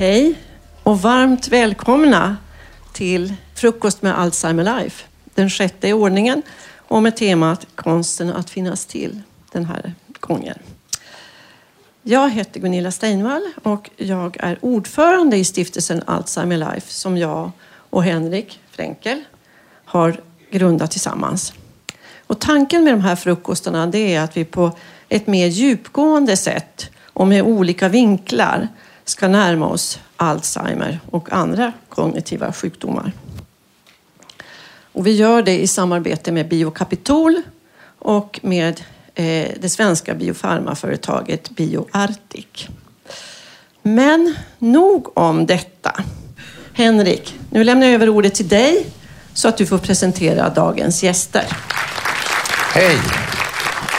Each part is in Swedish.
Hej och varmt välkomna till Frukost med Alzheimer Life. Den sjätte i ordningen och med temat Konsten att finnas till den här gången. Jag heter Gunilla Steinvall och jag är ordförande i stiftelsen Alzheimer Life som jag och Henrik Fränkel har grundat tillsammans. Och tanken med de här frukostarna det är att vi på ett mer djupgående sätt och med olika vinklar ska närma oss Alzheimer och andra kognitiva sjukdomar. Och vi gör det i samarbete med Biokapitol och med eh, det svenska biofarmaföretaget BioArctic. Men nog om detta. Henrik, nu lämnar jag över ordet till dig så att du får presentera dagens gäster. Hej!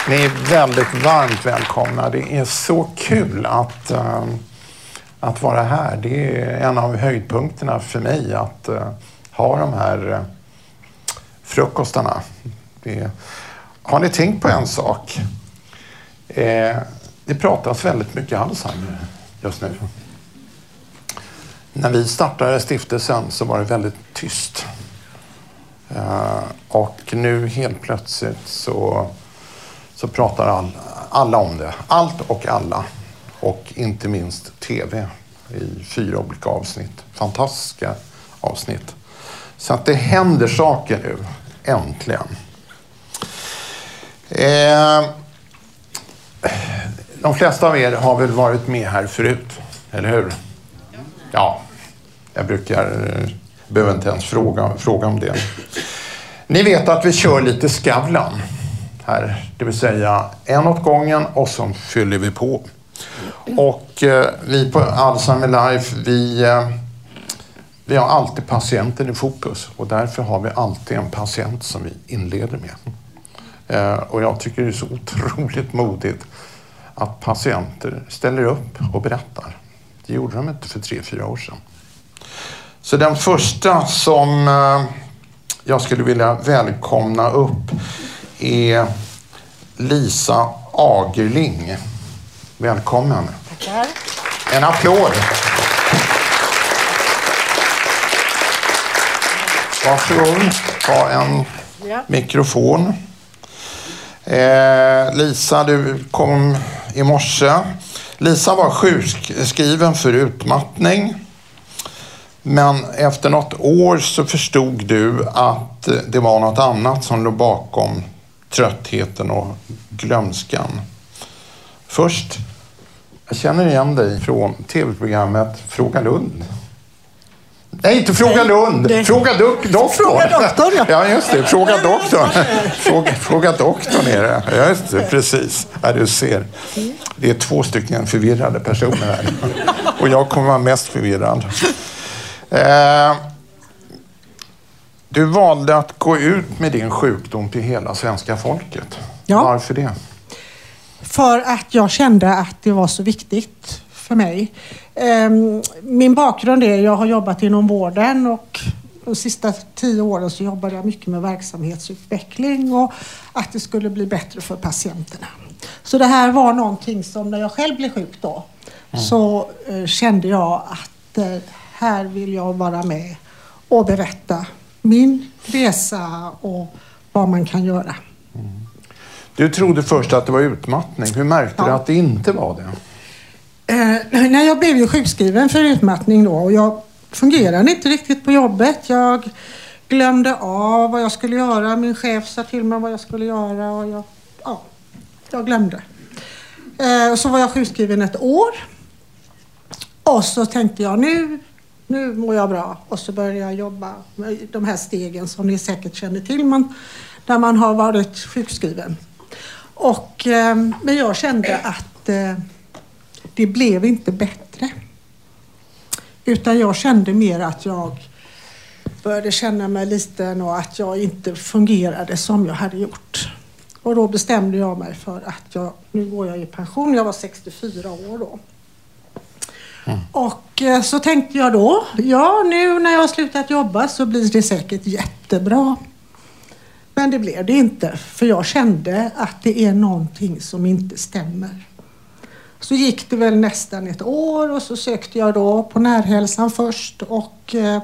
Ni är väldigt varmt välkomna. Det är så kul att, uh, att vara här. Det är en av höjdpunkterna för mig att uh, ha de här uh, frukostarna. Det, har ni tänkt på en sak? Eh, det pratas väldigt mycket Alzheimer just nu. När vi startade stiftelsen så var det väldigt tyst. Uh, och nu helt plötsligt så, så pratar all, alla om det. Allt och alla. Och inte minst TV i fyra olika avsnitt. Fantastiska avsnitt. Så att det händer saker nu. Äntligen. Eh, de flesta av er har väl varit med här förut, eller hur? Ja, jag brukar, eh, behöver inte ens fråga, fråga om det. Ni vet att vi kör lite Skavlan här, det vill säga en åt gången och så fyller vi på. Och eh, vi på Alzheimer Life, vi, eh, vi har alltid patienten i fokus och därför har vi alltid en patient som vi inleder med. Eh, och jag tycker det är så otroligt modigt att patienter ställer upp och berättar. Det gjorde de inte för tre, fyra år sedan. Så den första som eh, jag skulle vilja välkomna upp är Lisa Agerling. Välkommen. Tackar. En applåd. Varsågod, ta en Ja. mikrofon. Eh, Lisa, du kom i morse. Lisa var sjukskriven för utmattning. Men efter något år så förstod du att det var något annat som låg bakom tröttheten och glömskan. Först, jag känner igen dig från tv-programmet Fråga Lund. Nej, inte Fråga Lund. Fråga dok- doktorn. Fråga doktorn, ja. ja. just det. Fråga doktorn. Fråga, fråga doktorn är det. Ja, just det. Precis. Ja, du ser. Det är två stycken förvirrade personer här. Och jag kommer vara mest förvirrad. Eh, du valde att gå ut med din sjukdom till hela svenska folket. Ja. Varför det? För att jag kände att det var så viktigt för mig. Ehm, Min bakgrund är, jag har jobbat inom vården och de sista tio åren så jobbade jag mycket med verksamhetsutveckling och att det skulle bli bättre för patienterna. Så det här var någonting som när jag själv blev sjuk då så eh, kände jag att eh, här vill jag vara med och berätta min resa och vad man kan göra. Du trodde först att det var utmattning. Hur märkte du Ja. att det inte var det? Eh, när jag blev ju sjukskriven för utmattning då och jag fungerade inte riktigt på jobbet. Jag glömde av vad jag skulle göra. Min chef sa till mig vad jag skulle göra och jag, ja, jag glömde. Eh, och så var jag sjukskriven ett år. Och så tänkte jag nu, nu mår jag bra. Och så började jag jobba med de här stegen som ni säkert känner till. Man, där man har varit sjukskriven. Och, eh, men jag kände att eh, det blev inte bättre. Utan jag kände mer att jag började känna mig liten och att jag inte fungerade som jag hade gjort. Och då bestämde jag mig för att jag, nu går jag i pension. Jag var 64 år då. Och eh, så tänkte jag då, ja nu när jag har slutat jobba så blir det säkert jättebra. Men det blev det inte, för jag kände att det är någonting som inte stämmer. Så gick det väl nästan ett år och så sökte jag då på närhälsan först och eh,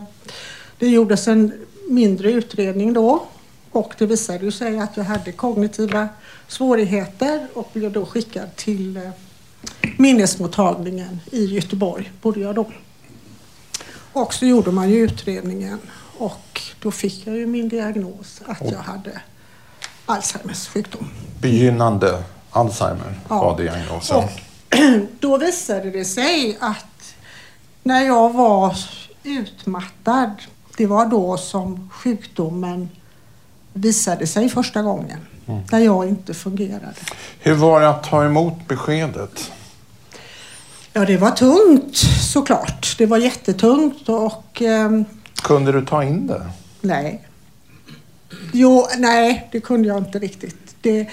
det gjordes en mindre utredning då och det visade sig att jag hade kognitiva svårigheter och blev då skickad till eh, minnesmottagningen i Göteborg, bodde jag då. Och så gjorde man ju utredningen och då fick jag ju min diagnos att jag hade Alzheimers sjukdom. Begynnande Alzheimer Ja. var diagnosen. Och då visade det sig att när jag var utmattad, det var då som sjukdomen visade sig första gången. När jag inte fungerade. Hur var det att ta emot beskedet? Ja, det var tungt såklart. Det var jättetungt och ehm, Kunde du ta in det? nej. Jo, nej, det kunde jag inte riktigt. Det,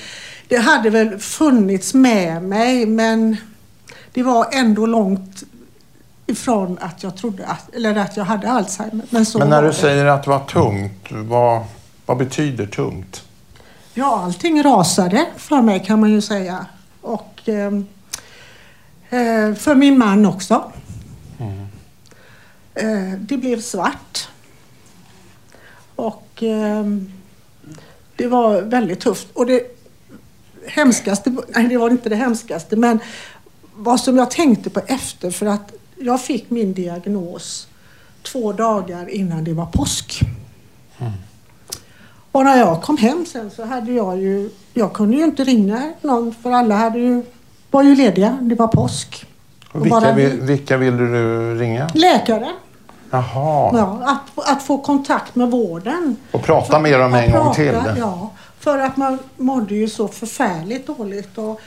det hade väl funnits med mig men det var ändå långt ifrån att jag trodde att, eller att jag hade Alzheimer. Men, så Men när du det. säger att det var tungt, vad, vad betyder tungt? Ja, allting rasade för mig kan man ju säga. Och ehm, eh, för min man också. Eh, det blev svart. Och ehm, det var väldigt tufft. Och det hemskaste, nej det var inte det hemskaste, men vad som jag tänkte på efter för att jag fick min diagnos två dagar innan det var påsk. Och när jag kom hem sen så hade jag ju, jag kunde ju inte ringa någon för alla hade ju, var ju lediga, det var påsk. Och Och vilka, bara- vill, vilka ville du ringa? Läkare, Jaha. ja, att, att få kontakt med vården. Och prata med dem en gång till? prata, Ja, för att man mådde ju så förfärligt dåligt. Och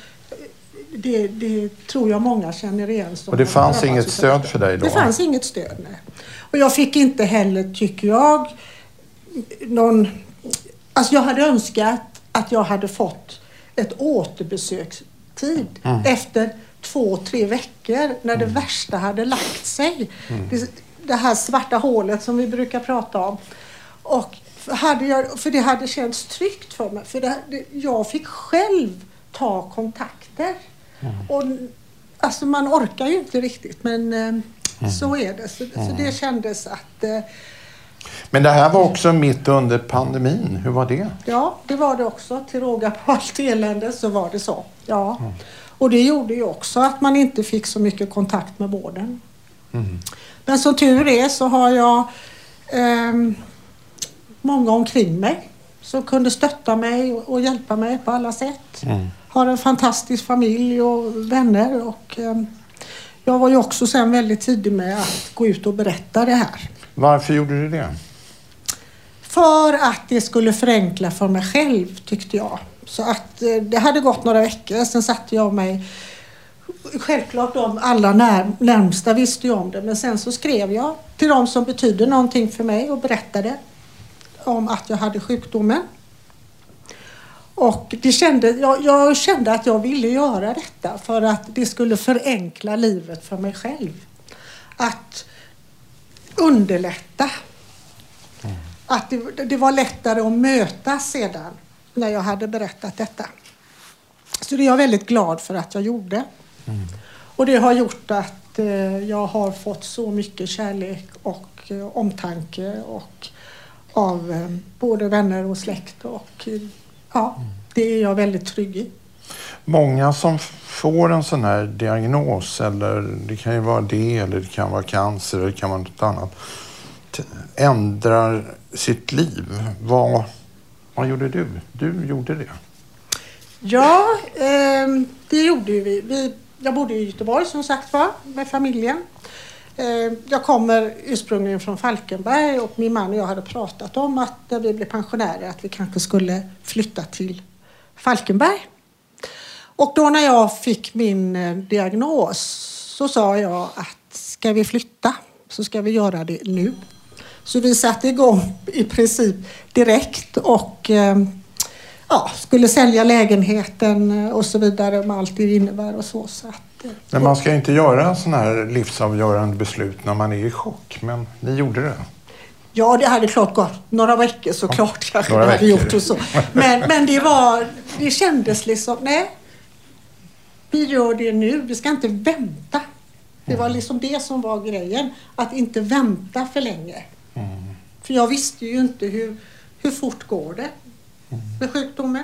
det, det tror jag många känner igen. Och det fanns inget stöd för dig då? Det fanns inget stöd, nej. Och jag fick inte heller, tycker jag, någon... Alltså jag hade önskat att jag hade fått ett återbesökstid Mm. efter två, tre veckor när det värsta hade lagt sig. Mm. Det, det här svarta hålet som vi brukar prata om. Och hade jag, för det hade känts tryggt för mig. För det, det, jag fick själv ta kontakter. Och, alltså man orkar ju inte riktigt men eh, så är det. Så, så det kändes att eh, Men det här var också mitt under pandemin. Hur var det? Ja, det var det också. Till råga på allt elände så var det så. Ja. Och det gjorde ju också att man inte fick så mycket kontakt med vården. Men som tur är så har jag ehm, många omkring mig som kunde stötta mig och, hjälpa mig på alla sätt. Har en fantastisk familj och vänner och ehm, jag var ju också sen väldigt tidig med att gå ut och berätta det här. Varför gjorde du det? För att det skulle förenkla för mig själv tyckte jag. Så att eh, det hade gått några veckor, sen satte jag mig Självklart de alla när, närmsta visste ju om det men sen så skrev jag till de som betyder någonting för mig och berättade om att jag hade sjukdomen. Och det kände, jag, jag kände att jag ville göra detta för att det skulle förenkla livet för mig själv. Att underlätta att det, det var lättare att mötas sedan när jag hade berättat detta. Så det är jag väldigt glad för att jag gjorde. Och det har gjort att eh, jag har fått så mycket kärlek och eh, omtanke och av eh, både vänner och släkt och eh, ja, det är jag väldigt trygg i. Många som får en sån här diagnos, eller det kan ju vara det, eller det kan vara cancer, eller det kan vara något annat, ändrar sitt liv. Vad, vad gjorde du? Du gjorde det. Ja, ehm, det gjorde vi. vi. Jag bodde i Göteborg som sagt var med familjen. Eh, jag kommer ursprungligen från Falkenberg och min man och jag hade pratat om att när vi blev pensionärer att vi kanske skulle flytta till Falkenberg. Och då när jag fick min eh, diagnos så sa jag att ska vi flytta så ska vi göra det nu. Så vi satte igång i princip direkt och eh, ja, skulle sälja lägenheten eh, och så vidare med allt det innebär och så. så att, eh, Men man ska inte göra sådana här livsavgörande beslut när man är i chock, men ni gjorde det. Ja, det hade klart gått några veckor såklart kanske några det hade veckor. gjort och så. Men, men det var, det kändes liksom, nej. vi gör det nu, vi ska inte vänta. Det var liksom det som var grejen, att inte vänta för länge. För jag visste ju inte hur, hur fort går det med sjukdomen.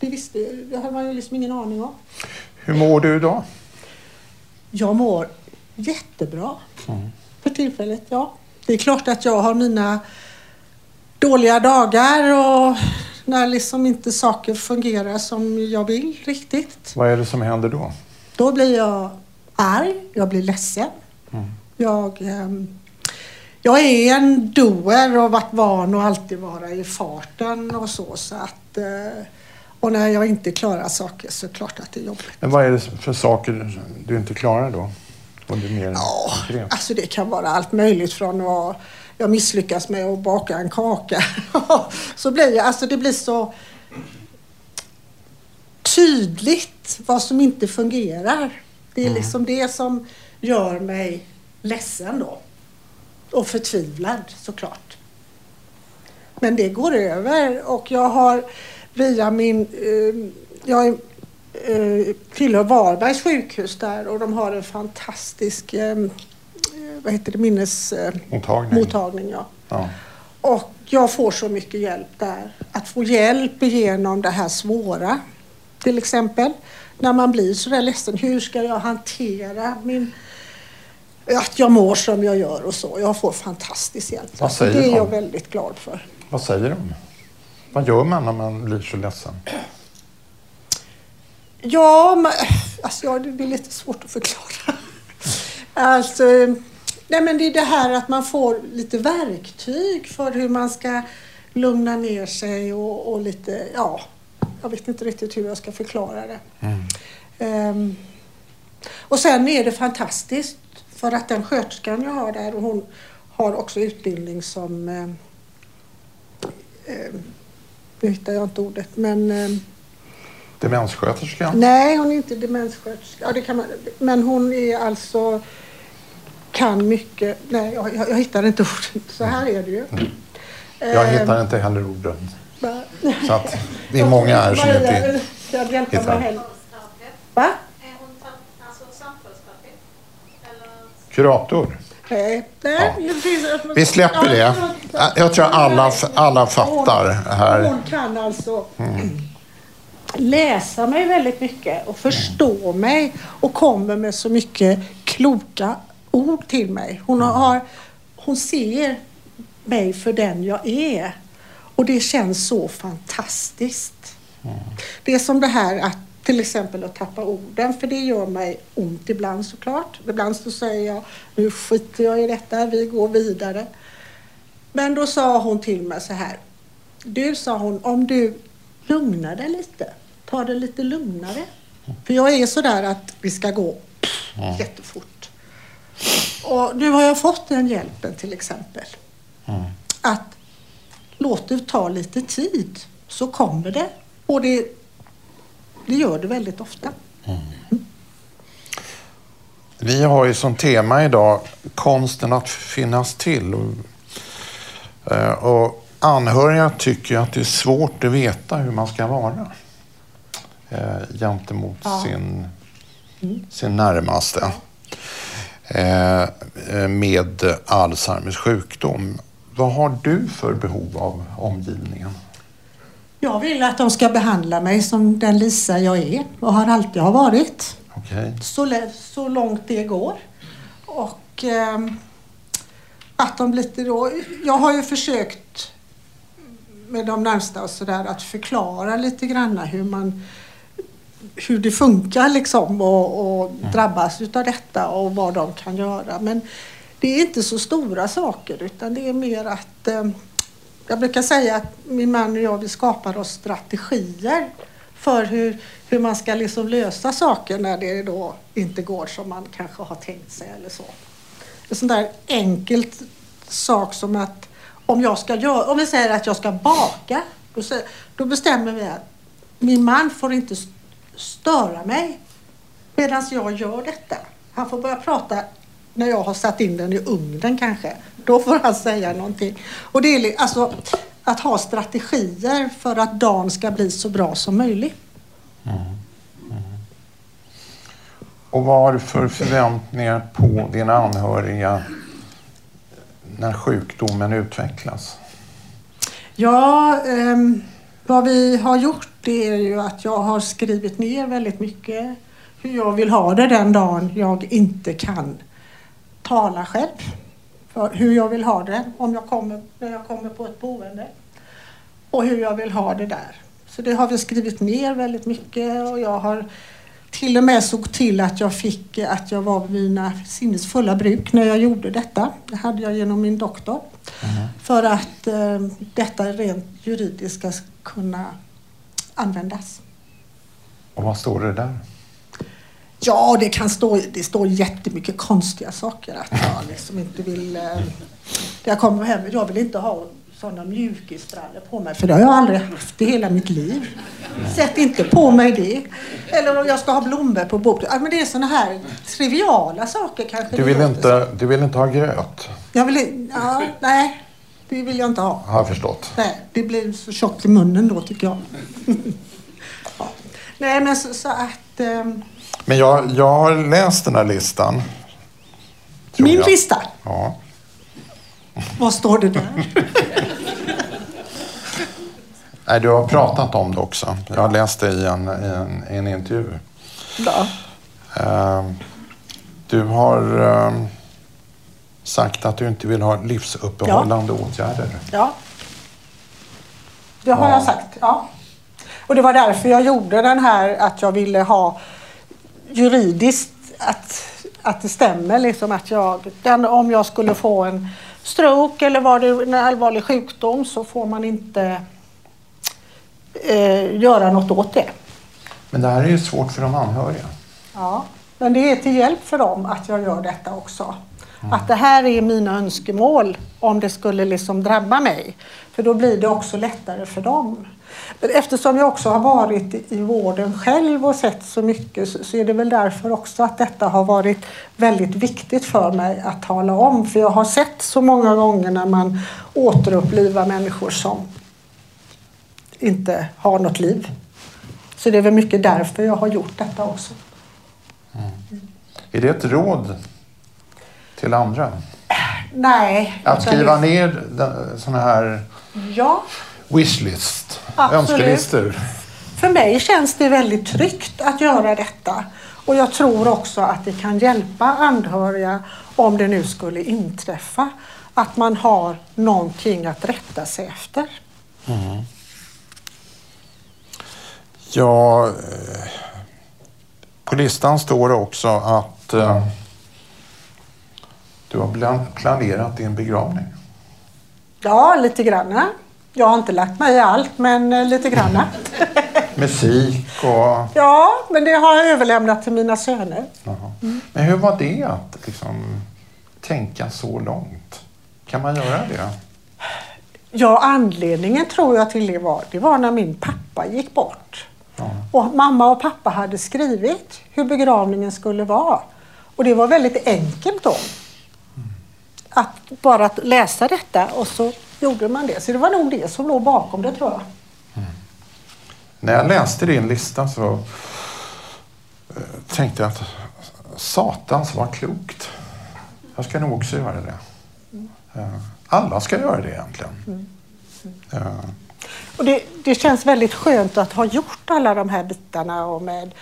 Det visste det hade man ju liksom ingen aning om. Hur mår du idag? Jag mår jättebra för tillfället, ja. Det är klart att jag har mina dåliga dagar och när liksom inte saker fungerar som jag vill riktigt. Vad är det som händer då? Då blir jag arg, jag blir ledsen. Jag, ehm, jag är en doer och har varit van att alltid vara i farten och så. så att, eh, och när jag inte klarar saker så är det klart att det är jobbigt. Men vad är det för saker du inte klarar då? Om är mer Ja, konkret. alltså det kan vara allt möjligt från att jag misslyckas med att baka en kaka. så blir jag, alltså det blir så tydligt vad som inte fungerar. Det är liksom det som gör mig ledsen då. Och förtvivlad såklart. Men det går över och jag har via min... Eh, jag eh, tillhör Varbergs sjukhus där och de har en fantastisk eh, vad heter det, minnesmottagning. Mottagning. mottagning, ja. Ja. Och jag får så mycket hjälp där. Att få hjälp igenom det här svåra. Till exempel när man blir så där ledsen. Hur ska jag hantera min att jag mår som jag gör och så. Jag får fantastisk hjälp. Vad säger det är de? jag väldigt glad för. Vad säger de? Vad gör man när man blir så ledsen? Ja, men, alltså, ja, det är lite svårt att förklara. Alltså, nej men det är det här att man får lite verktyg för hur man ska lugna ner sig och, och lite, ja, jag vet inte riktigt hur jag ska förklara det. Ehm, och sen är det fantastiskt för att den sköterskan jag har där och hon har också utbildning som, eh, eh, nu hittar jag inte ordet, men eh, Demenssköterska? Nej, hon är inte demenssköterska. Ja, det kan man, men hon är alltså kan mycket. Nej, jag, jag, jag hittar inte orden. Så här är det ju. Jag Ehm, hittar inte heller orden. va- Så att det är många här som inte... Hittar. Va? Är hon ta- alltså samtalsterapeut? Eller? Kurator? Nej. Nej, Ja. det finns- Vi släpper det. Jag tror alla, alla fattar här. Hon kan alltså läsa mig väldigt mycket och förstå mig och kommer med så mycket kloka ord till mig. Hon, har, hon ser mig för den jag är. Och det känns så fantastiskt. Det är som det här att till exempel att tappa orden, för det gör mig ont ibland såklart. Ibland så säger jag, nu skiter jag i detta, vi går vidare. Men då sa hon till mig så här. Du, sa hon, om du lugnar dig lite, ta det lite lugnare. För jag är sådär att vi ska gå jättefort. Och nu har jag fått den hjälpen till exempel. Att låt det ta lite tid så kommer det. Och det, det gör det väldigt ofta. Vi har ju som tema idag konsten att finnas till. Och, eh, och anhöriga tycker att det är svårt att veta hur man ska vara eh, gentemot Ja. sin, sin närmaste eh, med Alzheimers sjukdom. Vad har du för behov av omgivningen? Jag vill att de ska behandla mig som den Lisa jag är och har alltid har varit. Okej. så, så långt det går. Och ehm, att de lite då... Jag har ju försökt med de närmsta och sådär att förklara lite grann hur man hur det funkar liksom och, och drabbas utav detta och vad de kan göra. Men det är inte så stora saker utan det är mer att eh, jag brukar säga att min man och jag vi skapar oss strategier för hur, hur man ska liksom lösa saker när det då inte går som man kanske har tänkt sig eller så. En sån där enkelt sak som att om jag ska göra, om vi säger att jag ska baka, då, då bestämmer vi att min man får inte störa mig medan jag gör detta. Han får börja prata när jag har satt in den i ugnen kanske. Då får han säga någonting. Och det är alltså att ha strategier för att dagen ska bli så bra som möjligt. Och vad har du för förväntningar på dina anhöriga när sjukdomen utvecklas? Ja, ehm, vad vi har gjort det är ju att jag har skrivit ner väldigt mycket hur jag vill ha det den dagen jag inte kan tala själv. För hur jag vill ha det om jag kommer, när jag kommer på ett boende. Och hur jag vill ha det där. Så det har vi skrivit ner väldigt mycket och jag har till och med såg till att jag fick att jag var vid mina sinnesfulla bruk när jag gjorde detta. Det hade jag genom min doktor. För att eh, detta rent juridiska ska kunna användas. Och vad står det där? Ja, det kan stå, det står jättemycket konstiga saker. Att jag liksom inte vill... Eh, jag kommer hem, jag vill inte ha sådana mjukisbrallor på mig. För det har jag aldrig haft i hela mitt liv. Sätt inte på mig det. Eller om jag ska ha blommor på bordet. Ja, men det är sådana här triviala saker kanske. Du vill inte, du vill inte ha gröt, Jag vill, ja, nej, det vill jag inte ha. har jag förstått. Nej, det blir så tjockt i munnen då tycker jag. ja. Nej, men så, så att... ehm, Men jag, jag har läst den här listan. min jag. lista, Ja. vad står det där? Nej, du har pratat om det också. Jag har läst det i en, i en, i en intervju. Ja. Ehm, Du har ehm, sagt att du inte vill ha livsuppehållande åtgärder. ja. Det har Ja. jag sagt, ja. Och det var därför jag gjorde den här att jag ville ha juridiskt att, att det stämmer liksom att jag, den, om jag skulle få en stroke eller var det en allvarlig sjukdom så får man inte eh, göra något åt det. Men det här är ju svårt för de anhöriga. Ja, men det är till hjälp för dem att jag gör detta också. Att det här är mina önskemål om det skulle liksom drabba mig. För då blir det också lättare för dem. Men eftersom jag också har varit i- vården själv och sett så mycket så, är det väl därför också att detta har varit väldigt viktigt för mig att tala om. För jag har sett så många gånger när man återupplivar människor som inte har något liv. Så det är väl mycket därför jag har gjort detta också. Är det ett råd till andra? Nej. Att skriva ner sådana här Ja, wishlist, Absolut. önskelistor. för mig känns det väldigt tryggt att göra detta. Och jag tror också att det kan hjälpa anhöriga om det nu skulle inträffa. Att man har någonting att rätta sig efter. Ja, eh, på listan står det också att eh, du har planerat din begravning. Ja, lite granna. Jag har inte lagt mig i allt, men eh, lite granna. Musik och... Ja, men det har jag överlämnat till mina söner. Jaha. Men hur var det att liksom, tänka så långt? Kan man göra det? Ja, anledningen tror jag till det var, det var när min pappa gick bort. Ja. Och mamma och pappa hade skrivit hur begravningen skulle vara. Och det var väldigt enkelt då. Att bara att läsa detta och så gjorde man det. Så det var nog det som låg bakom det tror jag. När jag läste din lista så eh, tänkte jag att satans var klokt. Jag ska nog också göra det. Eh, Alla ska göra det egentligen. Eh, Och det, det känns väldigt skönt att ha gjort alla de här bitarna och med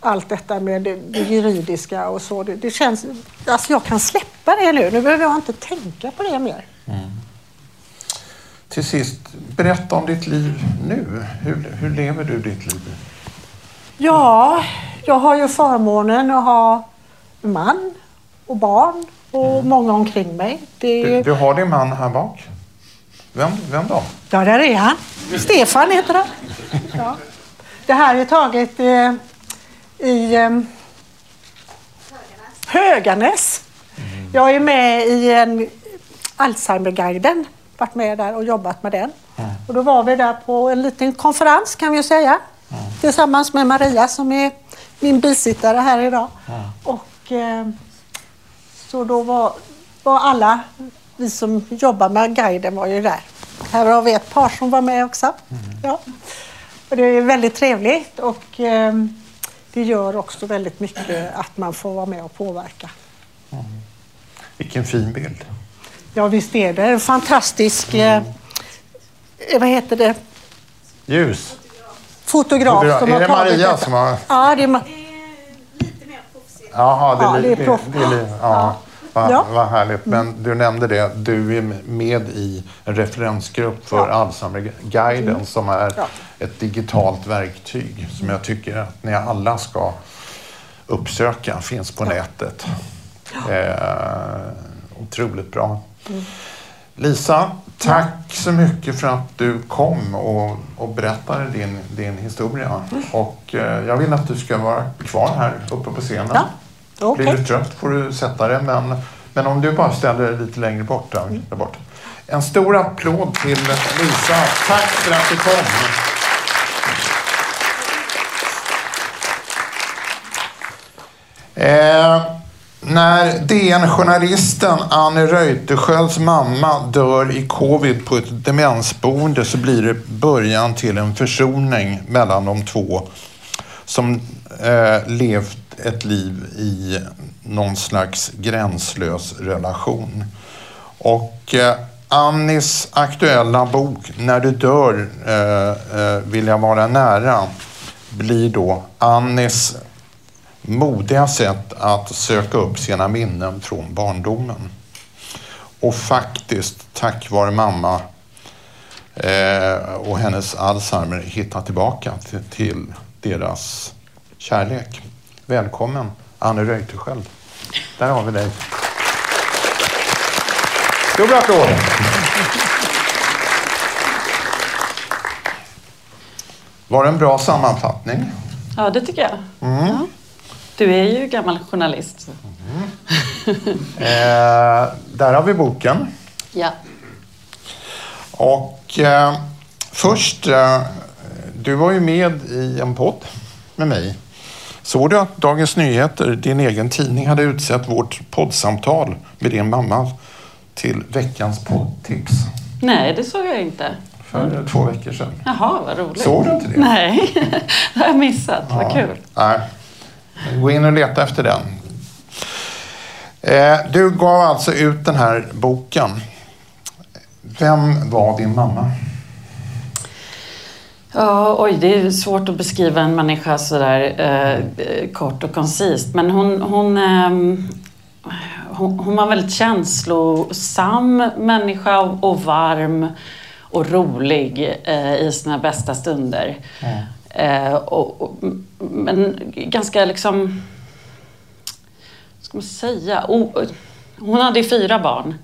allt detta med det, det juridiska och så. Det, det känns, alltså jag kan släppa det nu. Nu behöver jag inte tänka på det mer. Till sist, berätta om ditt liv nu. Hur, hur lever du ditt liv? Ja, jag har ju förmånen att ha man och barn och många omkring mig. Är Du, ju... du har din man här bak. Vem, vem då? Ja, där är han. Stefan heter han. Ja. Det här är taget eh, i eh, Höganäs. Jag är med i en Alzheimerguiden. Varit med där och jobbat med den. Och då var vi där på en liten konferens kan vi säga. Tillsammans med Maria som är min bisittare här idag. Och eh, så då var, var alla vi som jobbar med guiden var ju där. Här har vi ett par som var med också. Ja. Och det är väldigt trevligt och eh, det gör också väldigt mycket att man får vara med och påverka. Vilken fin bild. Ja, visst är det en fantastisk, eh, vad heter det, Ljus. fotograf Fotograf. som Är har det Maria detta. som har- Ja, det är Ma- Lite mer proffsigt. Jaha, det, Ja, är det är li- proff. det, är li- ja. Vad Ja. vad härligt. Men du nämnde det, du är med i en referensgrupp för Alzheimerguiden som är Ja. ett digitalt verktyg som jag tycker att ni alla ska uppsöka. Finns på nätet. Eh, otroligt bra. Lisa, tack så mycket för att du kom och, och berättade din, din historia. Och eh, jag vill att du ska vara kvar här uppe på scenen. Ja, okej. Blir du trött får du sätta dig, men, men om du bara ställer dig lite längre bort där, där bort. En stor applåd till Lisa. Tack för att du kom. Eh, när DN-journalisten Anne Reuterskiölds mamma dör i covid på ett demensboende så blir det början till en försoning mellan de två som eh, levt ett liv i någon slags gränslös relation. Och eh, Annis aktuella bok När du dör eh, eh, vill jag vara nära blir då Annis modiga sätt att söka upp sina minnen från barndomen. Och faktiskt, tack vare mamma eh, och hennes Alzheimer, hitta tillbaka till, till deras kärlek. Välkommen, Anne Reuterskiöld. Där har vi dig. Stor applåd! Var det en bra sammanfattning? Ja, det tycker jag. Ja. Du är ju gammal journalist. Eh, där har vi boken. Ja. Och eh, först, eh, du var ju med i en podd med mig. Såg du att Dagens Nyheter, din egen tidning, hade utsett vårt poddsamtal med din mamma till veckans poddtips Nej, det såg jag inte. för två veckor sedan? Jaha, vad roligt. Såg du inte det? Nej, det har jag missat. Vad Ja. kul. Nej. Gå in och leta efter den. Eh, du gav alltså ut den här boken. Vem var din mamma? Ja, oj, det är svårt att beskriva en människa sådär eh, kort och koncist. Men hon, hon, ehm, hon, hon var en väldigt känslosam människa och, varm och rolig eh, i sina bästa stunder. Eh, och, och, men ganska liksom, vad ska man säga? O, hon hade ju fyra barn.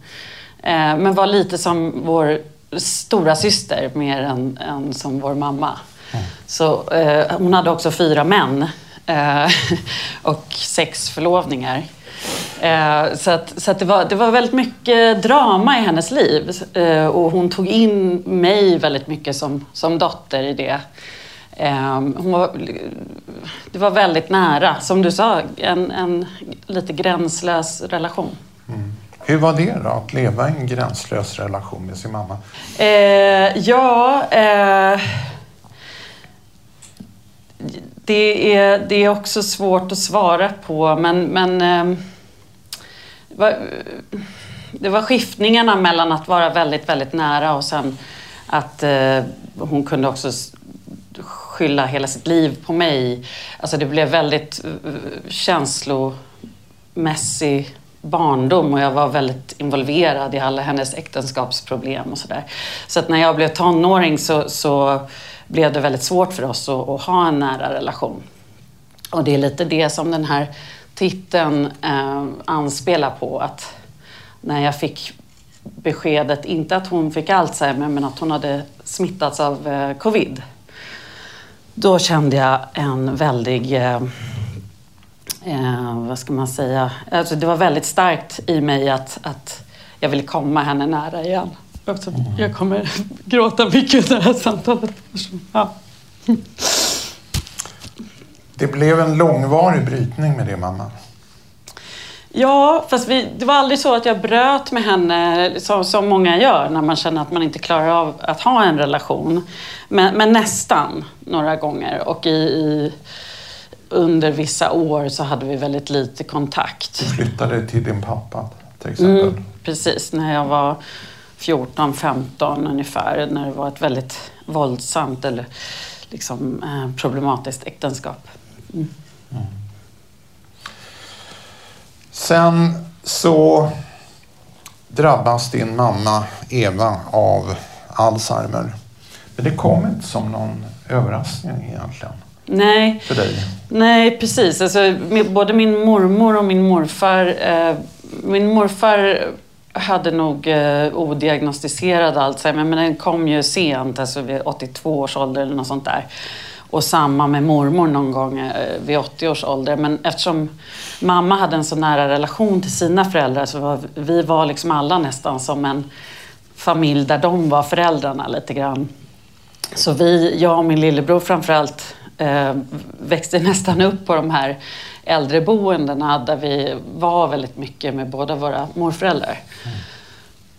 Eh, men var lite som vår stora syster mer än, än som vår mamma. Så eh, hon hade också fyra män eh, och sex förlovningar. Eh, så att, så att det, var, det var väldigt mycket drama i hennes liv. Eh, och hon tog in mig väldigt mycket som, som dotter i det. Eh, hon var, det var väldigt nära, som du sa, en, en lite gränslös relation. Hur var det då, att leva i en gränslös relation med sin mamma? Eh, ja, eh, det, är, det är också svårt att svara på, men, men eh, det, var, det var skiftningarna mellan att vara väldigt, väldigt nära och sen att eh, hon kunde också skylla hela sitt liv på mig. Alltså det blev väldigt eh, känslomässig barndom och jag var väldigt involverad i alla hennes äktenskapsproblem och sådär. Så att när jag blev tonåring så, så blev det väldigt svårt för oss att, att ha en nära relation. Och det är lite det som den här titeln eh, anspelar på. Att när jag fick beskedet, inte att hon fick Alzheimer, men att hon hade smittats av eh, covid. Då kände jag en väldig, eh, eh, vad ska man säga, alltså det var väldigt starkt i mig att, att jag ville komma henne nära igen. Också, Jag kommer gråta mycket under det här samtalet. Ja. Det blev en långvarig brytning med det, mamma. Ja, fast vi, det var aldrig så att jag bröt med henne som, som många gör när man känner att man inte klarar av att ha en relation. Men, men nästan några gånger. Och i, i, under vissa år så hade vi väldigt lite kontakt. Du flyttade till din pappa till exempel. Mm, precis, när jag var 14-15 ungefär. När det var ett väldigt våldsamt eller liksom, eh, problematiskt äktenskap. Mm. Sen så drabbas din mamma Eva av Alzheimer. Men det kom inte som någon överraskning egentligen Nej, för dig. nej precis. Alltså, både min mormor och min morfar. Eh, min morfar hade nog eh, odiagnostiserad Alzheimer, men den kom ju sent, alltså vid 82 års ålder eller något sånt där. Och samma med mormor någon gång eh, vid 80 års ålder. Men eftersom mamma hade en så nära relation till sina föräldrar så var vi var liksom alla nästan som en familj där de var föräldrarna lite grann. Så vi, jag och min lillebror framförallt, eh, växte nästan upp på de här äldreboendena där vi var väldigt mycket med båda våra morföräldrar.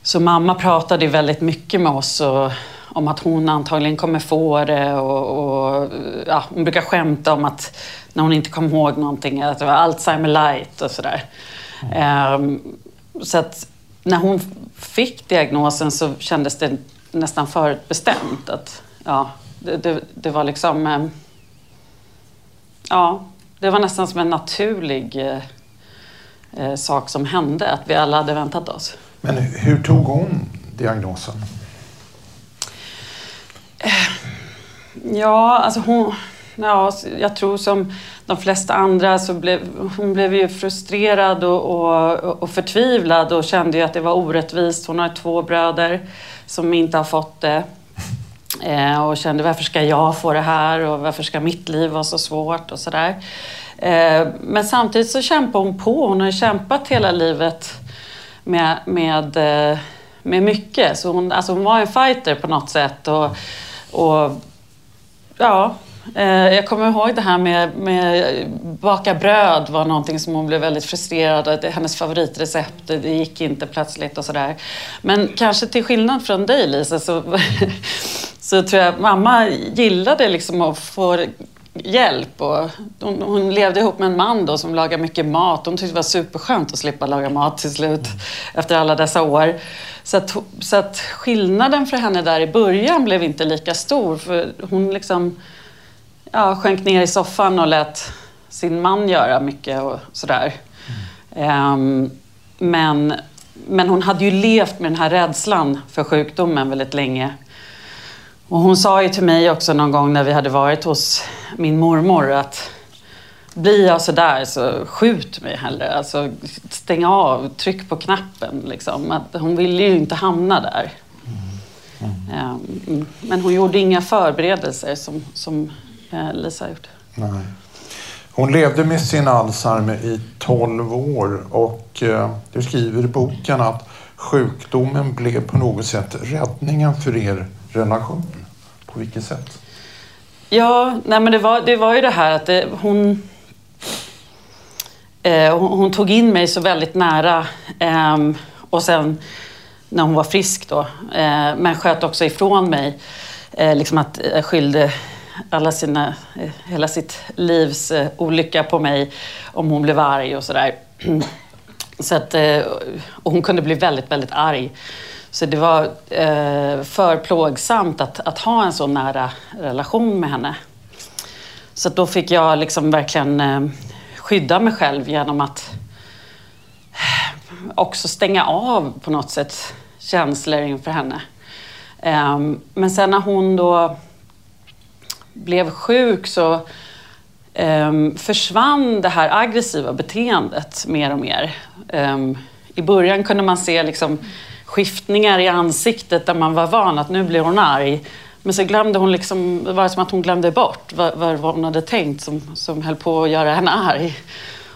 Så mamma pratade väldigt mycket med oss och, om att hon antagligen kommer få det och, och ja, hon brukar skämta om att när hon inte kom ihåg någonting, att det var Alzheimer light och sådär. Ehm, så att när hon fick diagnosen så kändes det nästan förutbestämt att ja, det, det, det var liksom Um, Ja, det var nästan som en naturlig uh, uh, sak som hände, att vi alla hade väntat oss. Men hur tog hon diagnosen? Ja, alltså hon... Ja, jag tror som de flesta andra så blev hon blev ju frustrerad och, och, och förtvivlad och kände ju att det var orättvist. Hon har två bröder som inte har fått det. Eh, och kände varför ska jag få det här och varför ska mitt liv vara så svårt och sådär. Eh, men samtidigt så kämpar hon på. Hon har kämpat hela livet med, med, eh, med mycket. Så hon, alltså hon var en fighter på något sätt. Och, och ja, eh, jag kommer ihåg det här med, med baka bröd var någonting som hon blev väldigt frustrerad av. Hennes favoritrecept, det gick inte plötsligt och sådär. Men kanske till skillnad från dig Lisa så, så tror jag att mamma gillade liksom att få hjälp. Och hon, hon levde ihop med en man då som lagade mycket mat. Hon tyckte det var superskönt att slippa laga mat till slut efter alla dessa år. Så att, så att skillnaden för henne där i början blev inte lika stor. För hon liksom ja, sjönk ner i soffan och lät sin man göra mycket och sådär. Ehm, men, men hon hade ju levt med den här rädslan för sjukdomen väldigt länge. Och hon sa ju till mig också någon gång när vi hade varit hos min mormor att blir jag sådär så skjut mig hellre. Alltså stäng av, tryck på knappen liksom. Att hon ville ju inte hamna där. Ehm, Men hon gjorde inga förberedelser som, som eh, Lisa har gjort. Nej. Hon levde med sin Alzheimer i 12 år och eh, du skriver i boken att sjukdomen blev på något sätt räddningen för er relation. På vilket sätt? Ja, nej men det var, det var ju det här att det, hon, eh, hon... Hon tog in mig så väldigt nära. eh, och sen när hon var frisk då. Eh, men sköt också ifrån mig. Eh, liksom att eh, jag skyllde alla sina, eh, hela sitt livs eh, olycka på mig om hon blev arg och sådär. Så att, och hon kunde bli väldigt, väldigt arg. Så det var eh, för plågsamt att, att ha en så nära relation med henne. Så att då fick jag liksom verkligen eh, skydda mig själv genom att eh, också stänga av på något sätt känslor inför henne. Eh, men sen när hon då blev sjuk så ehm, försvann det här aggressiva beteendet mer och mer. Ehm, I början kunde man se liksom skiftningar i ansiktet där man var van att nu blir hon arg. Men så glömde hon liksom, det var som att hon glömde bort vad, vad, hon hade tänkt som, som höll på att göra henne arg.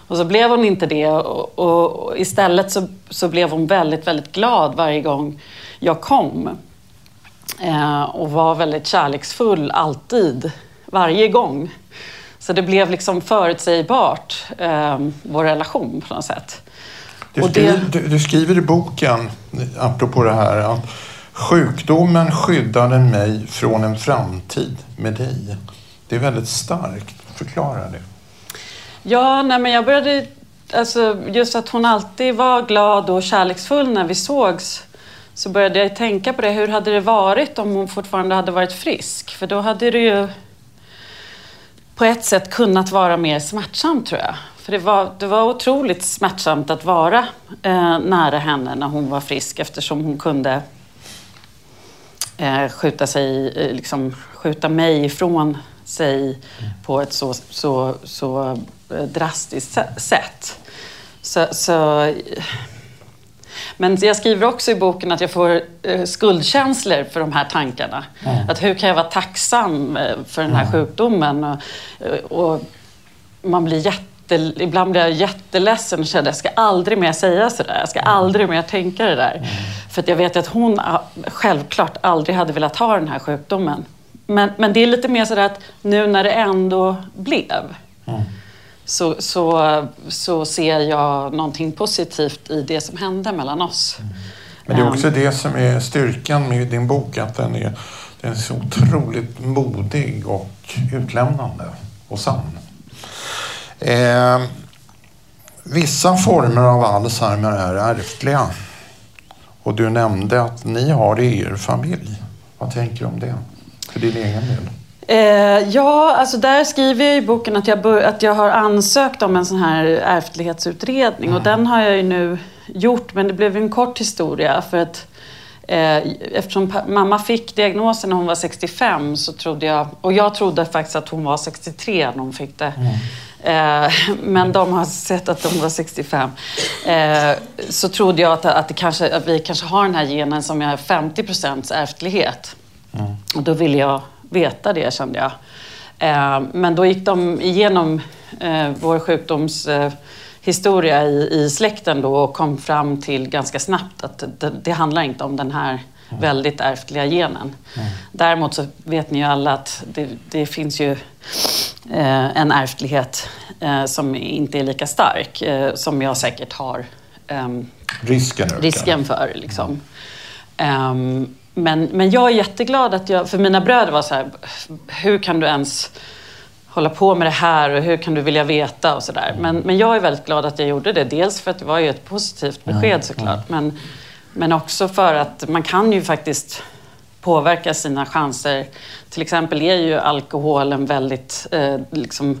Och så blev hon inte det och, och, och istället så, så blev hon väldigt, väldigt glad varje gång jag kom. Eh, och var väldigt kärleksfull alltid, varje gång. Så det blev liksom förutsägbart, eh, vår relation på något sätt. Du, skriver, det- du, du skriver i boken, apropå det här, att sjukdomen skyddade mig från en framtid med dig. Det är väldigt starkt. Förklara det. Ja, nej, men jag började... Alltså, just att hon alltid var glad och kärleksfull när vi sågs så började jag tänka på det. Hur hade det varit om hon fortfarande hade varit frisk? För då hade det ju på ett sätt kunnat vara mer smärtsamt tror jag. För det var, det var otroligt smärtsamt att vara eh, nära henne när hon var frisk eftersom hon kunde eh, skjuta, sig, eh, liksom, skjuta mig ifrån sig på ett så, så, så eh, drastiskt sätt. Så, så, men jag skriver också i boken att jag får eh, skuldkänslor för de här tankarna. Mm. Att hur kan jag vara tacksam eh, för den här mm. sjukdomen? Och, och man blir jätte ibland blir jag jätteledsen och känner att jag ska aldrig mer säga sådär. Jag ska aldrig mer tänka det där. Mm. För jag vet att hon självklart aldrig hade velat ha den här sjukdomen. Men, men det är lite mer sådär att nu när det ändå blev mm. så, så, så ser jag någonting positivt i det som hände mellan oss. Mm. Men det är också det som är styrkan med din bok, att den är, den är så otroligt modig och utlämnande och sann. Eh, vissa former av Alzheimer är ärftliga. Och du nämnde att ni har det i er familj. Vad tänker du om det? För din egen del? Eh, ja, alltså där skriver jag i boken att jag, att jag har ansökt om en sån här ärftlighetsutredning. Mm. Och den har jag ju nu gjort, men det blev en kort historia. För att eh, eftersom mamma fick diagnosen när hon var 65 så trodde jag, och jag trodde faktiskt att hon var 63 när hon fick det. Mm. Eh, men de har sett att de var 65. Eh, så trodde jag att, att, det kanske, att vi kanske har den här genen som är 50 procents ärftlighet. Mm. Och då ville jag veta det kände jag. Eh, men då gick de igenom vår sjukdomshistoria i, i släkten då och kom fram till ganska snabbt att det, det handlar inte om den här mm. väldigt ärftliga genen. Mm. Däremot så vet ni ju alla att det, det finns ju en ärftlighet eh, som inte är lika stark, eh, som jag säkert har ehm, risken, risken för. Liksom. Um, men, men jag är jätteglad att jag, för mina bröder var så här, hur kan du ens hålla på med det här och hur kan du vilja veta och sådär. Men, men jag är väldigt glad att jag gjorde det. Dels för att det var ju ett positivt besked såklart. Men, men också för att man kan ju faktiskt påverka sina chanser. Till exempel är ju alkohol en väldigt eh, liksom,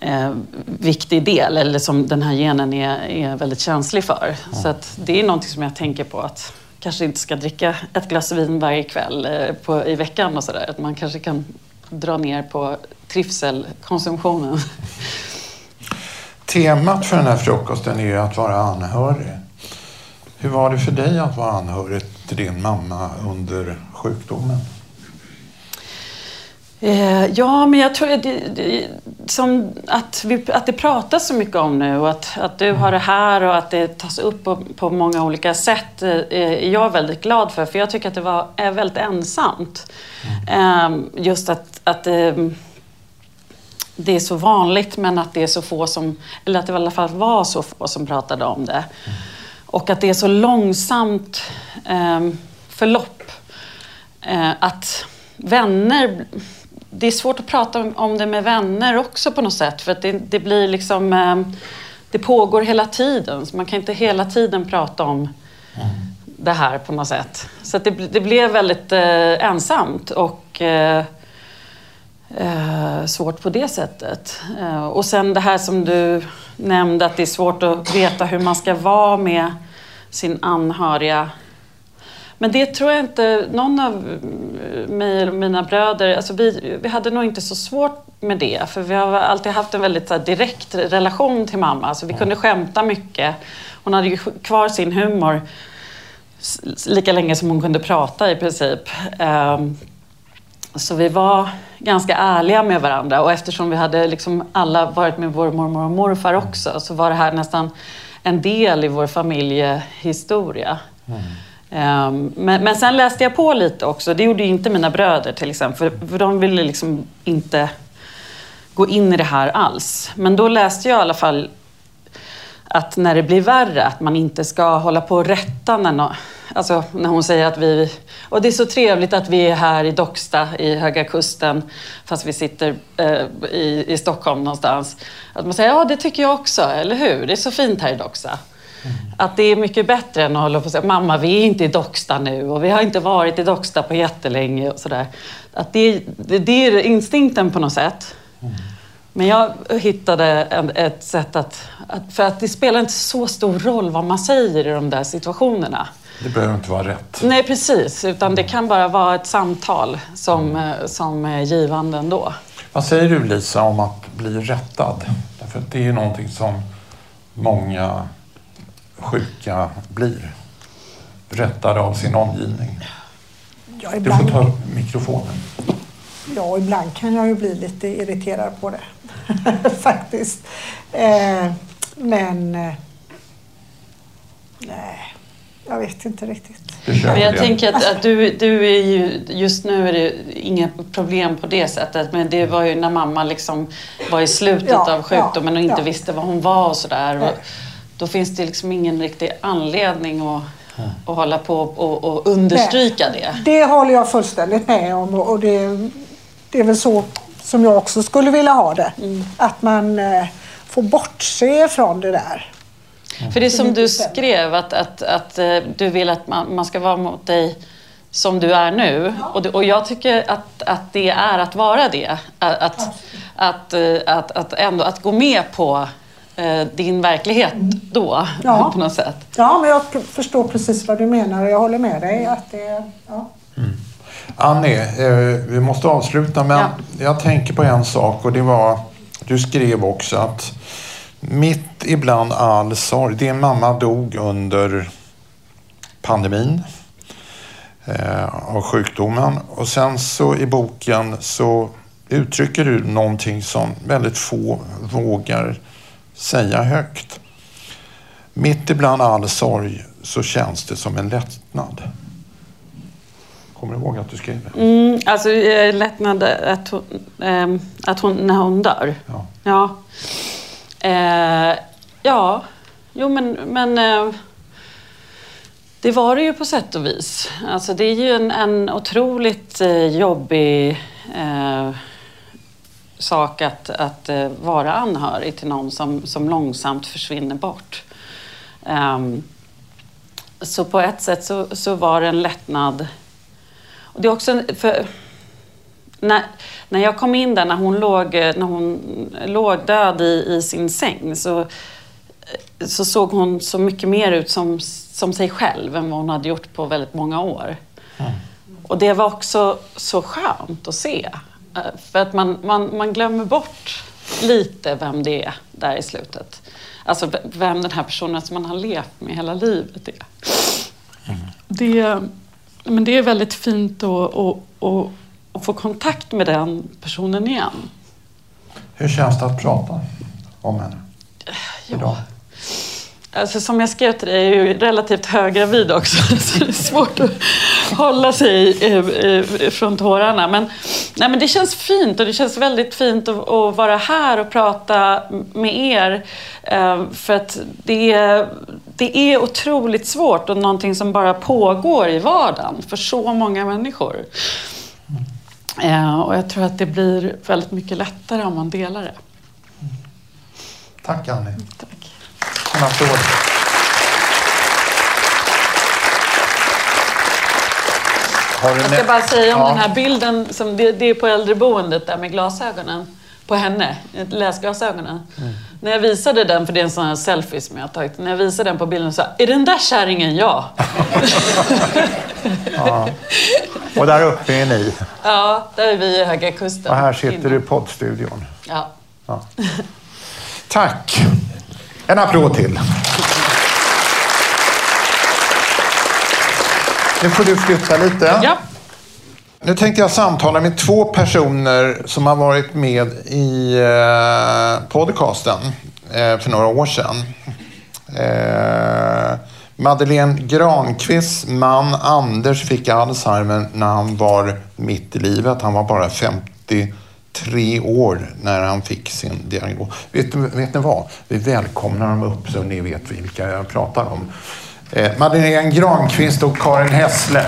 eh, viktig del, eller som den här genen är, är väldigt känslig för. Mm. Så att det är någonting som jag tänker på att kanske inte ska dricka ett glas vin varje kväll eh, på, i veckan och sådär. Att man kanske kan dra ner på trivselkonsumtionen. Temat för den här frukosten är ju att vara anhörig. Hur var det för dig att vara anhörig till din mamma under sjukdomen? Eh, ja, men jag tror att det, som att, vi, att det pratas så mycket om nu och att, att du har det här och att det tas upp på, på många olika sätt eh, är jag väldigt glad för. För jag tycker att det var, är väldigt ensamt. Mm. Just att, att ehm, det är så vanligt men att det är så få som, eller att det i alla fall var så få som pratade om det. Mm. Och att det är så långsamt ehm, förlopp. Eh, att vänner det är svårt att prata om det med vänner också på något sätt. För att det, det blir liksom... Eh, det pågår hela tiden. Så man kan inte hela tiden prata om mm. det här på något sätt. Så det, det blev väldigt eh, ensamt och eh, svårt på det sättet. Eh, och sen det här som du nämnde, att det är svårt att veta hur man ska vara med sin anhöriga men det tror jag inte någon av mig eller mina bröder, alltså vi, vi hade nog inte så svårt med det. För vi har alltid haft en väldigt här, direkt relation till mamma. Alltså, vi kunde skämta mycket. Hon hade ju kvar sin humor lika länge som hon kunde prata i princip. Um, så vi var ganska ärliga med varandra och eftersom vi hade liksom alla varit med vår mormor och morfar också så var det här nästan en del i vår familjehistoria. Mm. Um, men, men sen läste jag på lite också. Det gjorde inte mina bröder till exempel. För, för de ville liksom inte gå in i det här alls. Men då läste jag i alla fall att när det blir värre, att man inte ska hålla på och rätta när, no Alltså när hon säger att vi... Och det är så trevligt att vi är här i Docksta i Höga Kusten fast vi sitter eh, i, i Stockholm någonstans. Att man säger ja det tycker jag också, eller hur? Det är så fint här i Docksta. Att det är mycket bättre än att hålla på och säga mamma vi är inte i Docksta nu och vi har inte varit i Docksta på jättelänge och sådär. Att det, det, det är instinkten på något sätt. Men jag hittade en, ett sätt att, att... För att det spelar inte så stor roll vad man säger i de där situationerna. Det behöver inte vara rätt. Nej, precis. Utan det kan bara vara ett samtal som, eh, som är givande ändå. Vad säger du Lisa om att bli rättad? Därför att det är ju någonting som många sjuka blir. Rättade av sin omgivning. Ja, Du får ibland, ta mikrofonen. ja, ibland kan jag ju bli lite irriterad på det. Faktiskt. Eh, men... Eh, nej, jag vet inte riktigt. Men jag det. tänker att, att du, du är ju, just nu är det inga problem på det sättet. Men det var ju när mamma liksom var i slutet Ja, av sjukdomen och inte ja, ja. visste vad hon var och sådär. Och Då finns det liksom ingen riktig anledning att, att hålla på och, och understryka det. Det håller jag fullständigt med om och och det, det är väl så som jag också skulle vilja ha det. Att man eh, får bortse från det där. För det är som inte du skrev, att, att, att eh, du vill att man, man ska vara mot dig som du är nu. Och, det, och jag tycker att, att det är att vara det. Att, att, att, eh, att, att, ändå, att gå med på eh, din verklighet då, Ja. på något sätt. Ja, men jag förstår precis vad du menar och jag håller med dig. Att det, ja. Annie, eh, vi måste avsluta men Ja. jag tänker på en sak och det var, du skrev också att mitt ibland all sorg, din mamma dog under pandemin eh, av sjukdomen och sen så i boken så uttrycker du någonting som väldigt få vågar säga högt. Mitt ibland all sorg så känns det som en lättnad. Kommer ihåg att du skrev det? Mm, alltså lättnad att hon, ehm, att hon, när hon dör. Ja. Ja. Eh, ja, jo men, men eh, det var det ju på sätt och vis. Alltså det är ju en, en otroligt eh, jobbig eh, sak att, att eh, vara anhörig till någon som, som långsamt försvinner bort. Ehm, så på ett sätt så, så var det en lättnad. Och det är också en, för, när, när jag kom in där, när hon låg, eh, när hon låg död i, i sin säng så, eh, så såg hon så mycket mer ut som, som sig själv än vad hon hade gjort på väldigt många år. Och det var också så skönt att se. Eh, För att man, man, man glömmer bort lite vem det är där i slutet. Alltså vem den här personen som man har levt med hela livet är. Det, men det är väldigt fint att, att, att, att få kontakt med den personen igen. Hur känns det att prata om henne? Idag? Alltså, som jag skrev till dig, jag är ju relativt höggravid också. Så det är svårt att hålla sig eh, eh, från tårarna. Men, nej, men det känns fint och det känns väldigt fint att, att vara här och prata med er. Eh, För att det är, det är otroligt svårt och någonting som bara pågår i vardagen för så många människor. Eh, Och jag tror att det blir väldigt mycket lättare om man delar det. Tack Annie. Tack. En applåd. Jag ska bara säga om Ja. den här bilden, som det, det är på äldreboendet där med glasögonen. På henne, läsglasögonen. När jag visade den, för det är en sån här selfie som jag har tagit. När jag visade den på bilden så sa är den där kärringen jag? Och där uppe är ni. ja, där är vi i Höga Kusten. Och här sitter Innan. du i poddstudion. Ja. Tack. En applåd till. Nu får du flytta lite. ja. Nu tänkte jag samtala med två personer som har varit med i eh, podcasten eh, för några år sedan. Eh, Madeleine Granqvists man Anders fick Alzheimer när han var mitt i livet. Han var bara 53 år när han fick sin diagnos. Vet, vet ni vad? Vi välkomnar dem upp så ni vet vilka jag pratar om. Eh, Madeleine Granqvist och Karin Hessle.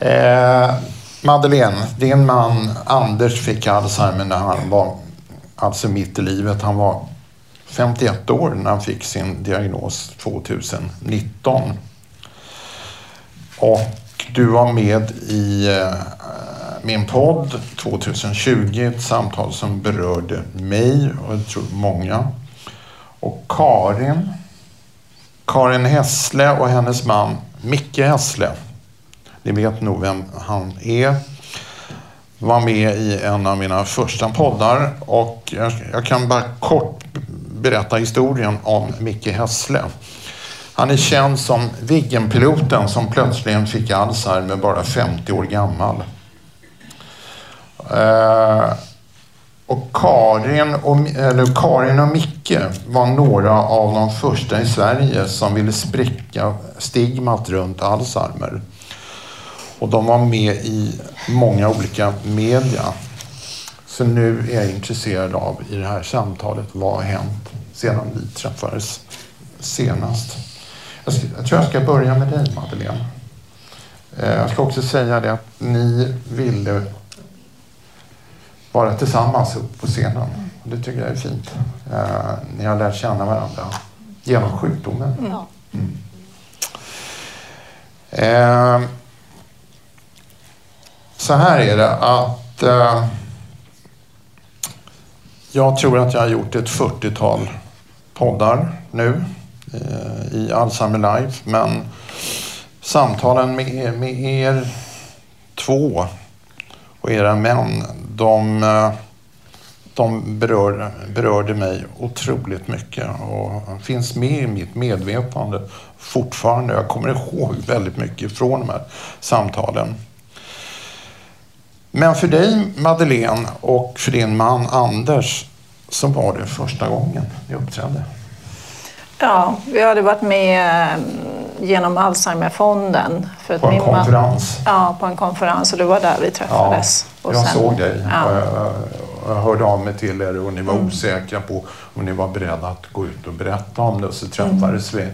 Eh, Madeleine, din man Anders fick Alzheimer när han var alltså mitt i livet. Han var 51 år när han fick sin diagnos 2019. Och du var med i eh, min podd 2020, ett samtal som berörde mig och jag tror många. Och Karin, Karin Hässle och hennes man Micke Hässle, ni vet nog vem han är, var med i en av mina första poddar och jag, jag kan bara kort berätta historien om Micke Hässle. Han är känd som Viggenpiloten som plötsligen fick Alzheimer bara 50 år gammal. Eh, och Karin och, eller Karin och Micke var några av de första i Sverige som ville spricka stigmat runt Alzheimer. Och de var med i många olika media. Så nu är jag intresserad av i det här samtalet, vad har hänt sedan vi träffades senast? Jag, ska, jag tror jag ska börja med dig Madeleine. Eh, jag ska också säga det att ni ville vara tillsammans upp på scenen. Det tycker jag är fint. Eh, ni har lärt känna varandra genom sjukdomen. Mm. Eh, så här är det att eh, jag tror att jag har gjort ett 40-tal poddar nu eh, i Alzheimer Life. Men samtalen med, med er två och era män, de, eh, de berör, berörde mig otroligt mycket och finns med i mitt medvetande fortfarande. Jag kommer ihåg väldigt mycket från de här samtalen. Men för dig Madeleine och för din man Anders så var det första gången ni uppträdde. Ja, vi hade varit med eh, genom Alzheimerfonden. För att På en min man- konferens. Ja, på en konferens och det var där vi träffades. och jag sen- såg dig. Ja. Jag, jag hörde av mig till er och ni var Mm. osäkra på om ni var beredda att gå ut och berätta om det. Och så träffades Mm. vi.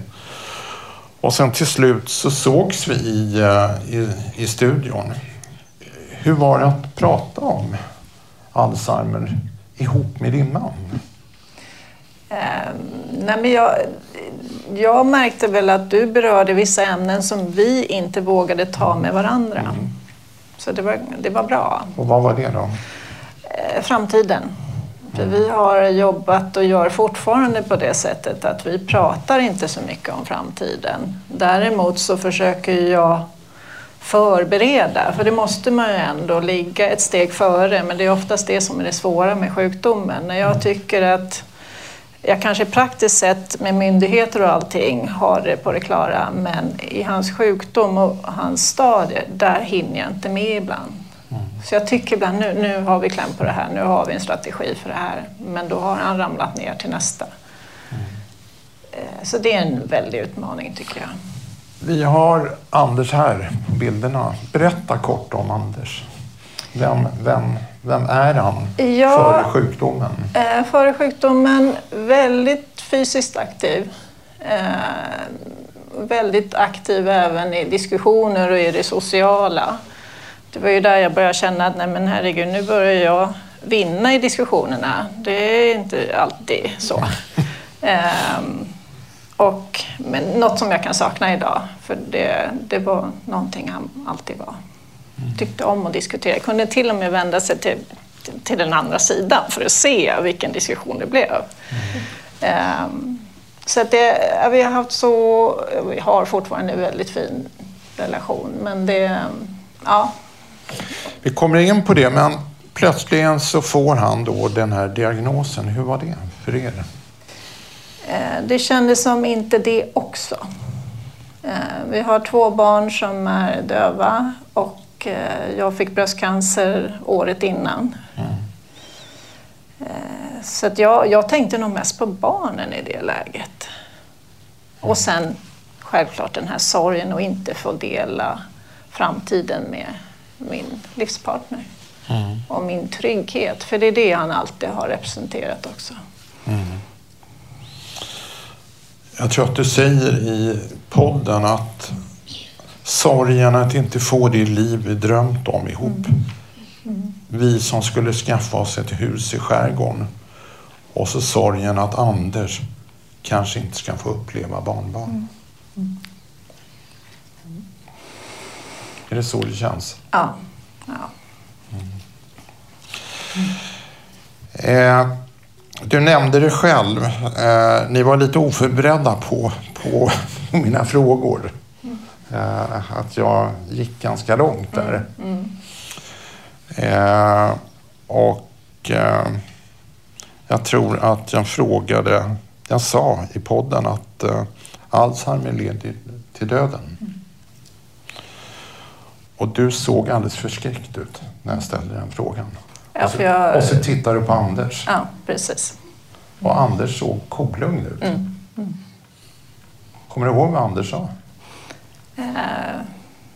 Och sen till slut så sågs vi i, eh, i, i studion. Hur var det att prata om Alzheimer ihop med din man? Ehm, nej men jag, jag märkte väl att du berörde vissa ämnen som vi inte vågade ta med varandra. Mm. Så det var, det var bra. Och vad var det då? Eh, framtiden. För vi har jobbat och gör fortfarande på det sättet att vi pratar inte så mycket om framtiden. Däremot så försöker jag förbereda, för det måste man ju ändå ligga ett steg före, men det är oftast det som är det svåra med sjukdomen. När jag tycker att jag kanske praktiskt sett med myndigheter och allting har det på det klara, men i hans sjukdom och hans stadie, där hinner jag inte med ibland. Så jag tycker ibland nu, nu har vi kläm på det här, nu har vi en strategi för det här. Men då har han ramlat ner till nästa. Eh, Så det är en väldig utmaning tycker jag. Vi har Anders här på bilderna. Berätta kort om Anders. Vem, vem, vem är han Ja. före sjukdomen? Eh, före sjukdomen, väldigt fysiskt aktiv. Eh, väldigt aktiv även i diskussioner och i det sociala. Det var ju där jag började känna att nej men herregud, nu börjar jag vinna i diskussionerna. Det är inte alltid så. Ehm, och, men något som jag kan sakna idag, för det, det var någonting han alltid var. Tyckte om att diskutera. Kunde till och med vända sig till, till den andra sidan för att se vilken diskussion det blev. Ehm, så att det, vi har haft så, vi har fortfarande en väldigt fin relation. Men det, ja, Vi kommer in på det, men plötsligen så får han då den här diagnosen. Hur var det för er? Eh, Det kändes som inte det också. Eh, Vi har två barn som är döva och eh, jag fick bröstcancer året innan. Eh, Så jag, jag tänkte nog mest på barnen i det läget. Och sen självklart den här sorgen att inte få dela framtiden med min livspartner. och min trygghet. För det är det han alltid har representerat också. Jag tror att du säger i podden att sorgen att inte få det liv vi drömt om ihop. Vi som skulle skaffa oss ett hus i skärgården. Och så sorgen att Anders kanske inte ska få uppleva barnbarn. Är det så det känns? Ja. ja. Eh, du nämnde det själv. Eh, ni var lite oförberedda på, på mina frågor. Eh, att jag gick ganska långt där. Eh, och eh, jag tror att jag frågade, jag sa i podden att eh, Alzheimer leder till döden. Och du såg alldeles förskräckt ut när jag ställde den frågan. Ja, och, så, jag- och så tittade du på Anders. ja, precis. Och Anders såg kolugn ut. Kommer du ihåg vad Anders sa? Eh,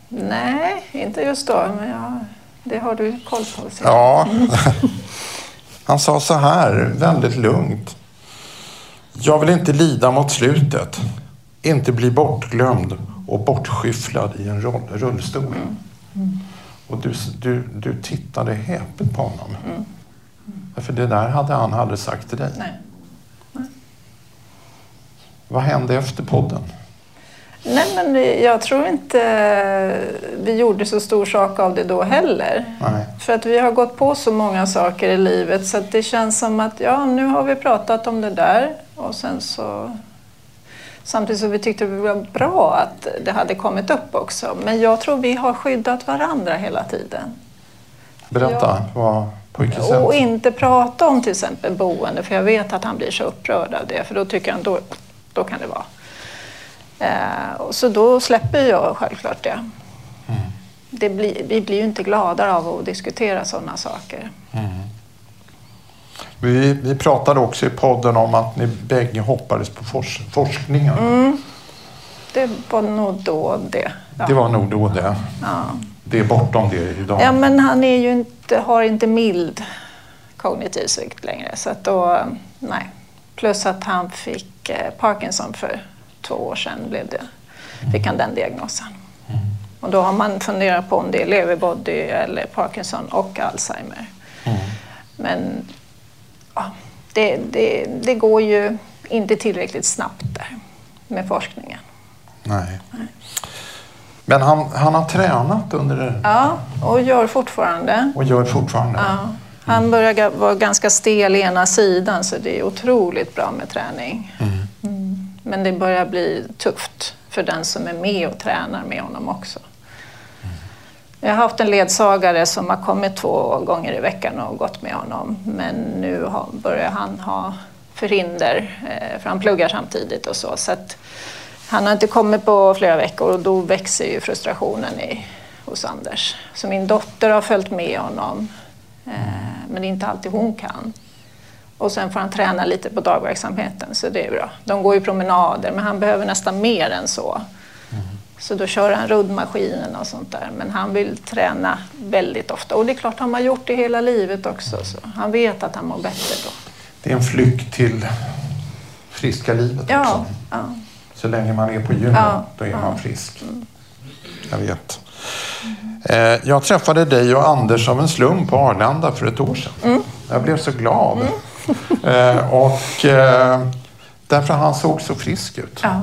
nej, inte just då, men jag, det har du koll på. jag. Ja. Han sa så här, väldigt lugnt. Jag vill inte lida mot slutet. Inte bli bortglömd och bortskyfflad i en rullstol. Och du, du, du tittade häpet på honom. För det där hade han aldrig sagt till dig. Nej. Vad hände efter podden? Nej, men jag tror inte vi gjorde så stor sak av det då heller. Nej. För att vi har gått på så många saker i livet så det känns som att ja, nu har vi pratat om det där och sen så Samtidigt så vi tyckte det var bra att det hade kommit upp också. Men jag tror vi har skyddat varandra hela tiden. Berätta, vad, på vilket sätt? Och inte prata om till exempel boende, för jag vet att han blir så upprörd av det. För då tycker han, då, då kan det vara. Eh, så då släpper jag självklart det. det blir, vi blir ju inte gladare av att diskutera sådana saker. Vi, vi pratade också i podden om att ni bägge hoppades på fors, forskningen. Mm. Det var nog då det. Ja. Det var nog då det. Ja. Det är bortom det idag. Ja, men han är ju inte, har inte mild kognitiv svikt längre. Så att då, nej. Plus att han fick eh, Parkinson för två år sedan. Blev det, fick han den diagnosen. Och då har man funderat på om det är leverbody eller Parkinson och Alzheimer. Men ja, det, det, det går ju inte tillräckligt snabbt där med forskningen. Nej. Men han, han har tränat under Ja, och gör fortfarande. och gör fortfarande. Ja, han börjar ga- vara ganska stel i ena sidan så det är otroligt bra med träning. Mm. Men det börjar bli tufft för den som är med och tränar med honom också. Jag har haft en ledsagare som har kommit två gånger i veckan och gått med honom. Men nu börjar han ha förhinder, eh, för han pluggar samtidigt och så. så att han har inte kommit på flera veckor och då växer ju frustrationen i, hos Anders. Så min dotter har följt med honom, eh, men det är inte alltid hon kan. Och sen får han träna lite på dagverksamheten, så det är bra. De går ju promenader, men han behöver nästan mer än så. Så då kör han ruddmaskinen och sånt där. Men han vill träna väldigt ofta. Och det är klart, han har gjort det hela livet också. Så han vet att han mår bättre då. Det är en flykt till friska livet Ja, också. ja. Så länge man är på gymmet, Ja, då är ja. man frisk. Jag vet. Eh, jag träffade dig och Anders av en slump på Arlanda för ett år sedan. Mm. Jag blev så glad. Eh, och eh, därför han såg så frisk ut. Ja.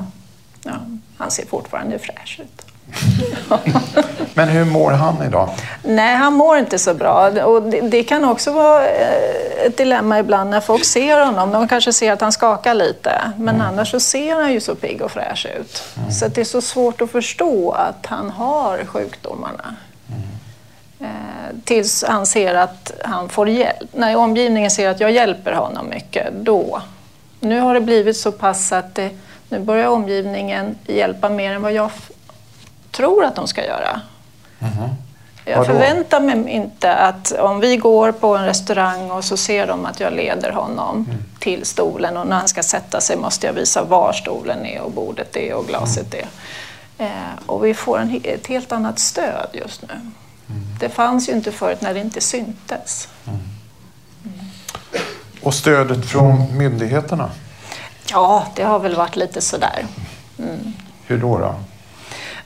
Han ser fortfarande fräsch ut. Men hur mår han idag? Nej, han mår inte så bra. Och det, det kan också vara eh, ett dilemma ibland när folk ser honom. De kanske ser att han skakar lite, men annars så ser han ju så pigg och fräsch ut. Så att det är så svårt att förstå att han har sjukdomarna. Eh, tills han ser att han får hjälp. När omgivningen ser att jag hjälper honom mycket, då. Nu har det blivit så pass att det, nu börjar omgivningen hjälpa mer än vad jag tror att de ska göra. Jag Vadå? förväntar mig inte att om vi går på en restaurang och så ser de att jag leder honom till stolen och när han ska sätta sig måste jag visa var stolen är och bordet är och glaset är. Eh, och vi får en, ett helt annat stöd just nu. Det fanns ju inte förut när det inte syntes. Och stödet från myndigheterna? Ja, det har väl varit lite sådär. Hur då? då?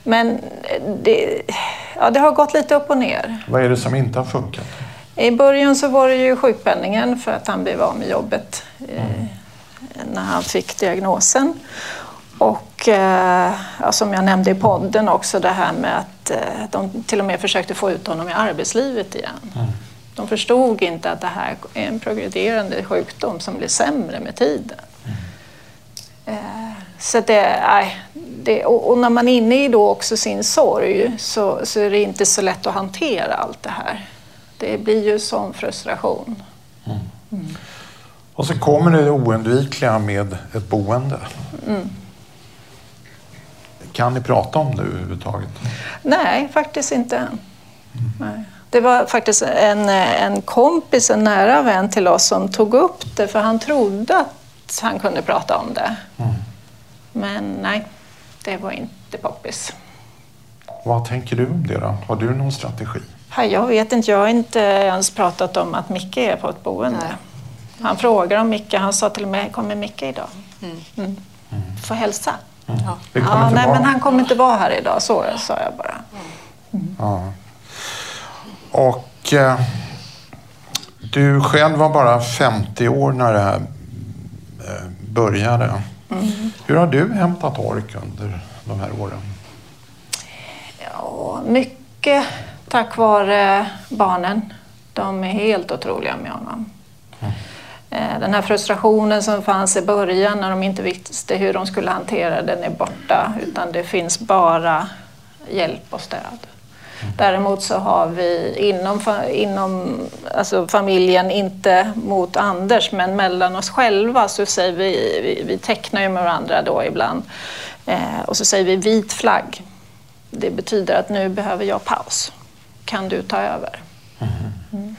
Men det, ja, det har gått lite upp och ner. Vad är det som inte har funkat? I början så var det ju sjukpenningen för att han blev av med jobbet eh, när han fick diagnosen. Och eh, ja, som jag nämnde i podden också det här med att eh, de till och med försökte få ut honom i arbetslivet igen. De förstod inte att det här är en progredierande sjukdom som blir sämre med tiden. Eh, så det, nej, det, och, när man är inne i då också sin sorg så, så är det inte så lätt att hantera allt det här. Det blir ju sån frustration. Och så kommer det oundvikliga med ett boende. Kan ni prata om det överhuvudtaget? Nej, faktiskt inte än. Nej. Det var faktiskt en, en kompis, en nära vän till oss som tog upp det för han trodde att han kunde prata om det. Men nej, det var inte poppis. Vad tänker du om det då? Har du någon strategi? Nej, Jag vet inte, jag har inte ens pratat om att Micke är på ett boende. Han frågar om Micke, han sa till mig, kommer Micke idag? Mm. Får hälsa. Kommer Ja, inte nej, vara- men han kommer inte vara här idag, så sa jag bara. Ja. Och eh, du själv var bara 50 år när det här eh, började. Hur har du hämtat ork under de här åren? Ja, mycket tack vare barnen. De är helt otroliga med honom. Eh, Den här frustrationen som fanns i början när de inte visste hur de skulle hantera den är borta. Utan det finns bara hjälp och stöd. Däremot så har vi inom, inom alltså familjen, inte mot Anders, men mellan oss själva så säger vi, vi, vi tecknar ju med varandra då ibland. Eh, och så säger vi vit flagg. Det betyder att nu behöver jag paus. Kan du ta över? Mm.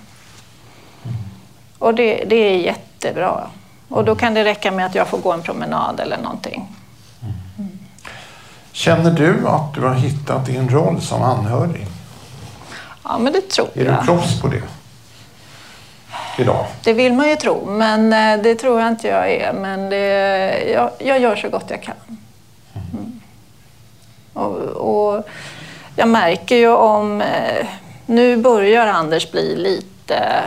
Och det, det är jättebra. Och då kan det räcka med att jag får gå en promenad eller någonting. Känner du att du har hittat din roll som anhörig? Ja, men det tror Är jag. du proffs på det? Idag? Det vill man ju tro, men eh, det tror jag inte jag är. Men det, jag, jag gör så gott jag kan. Mm. Och, och jag märker ju om... eh, Nu börjar Anders bli lite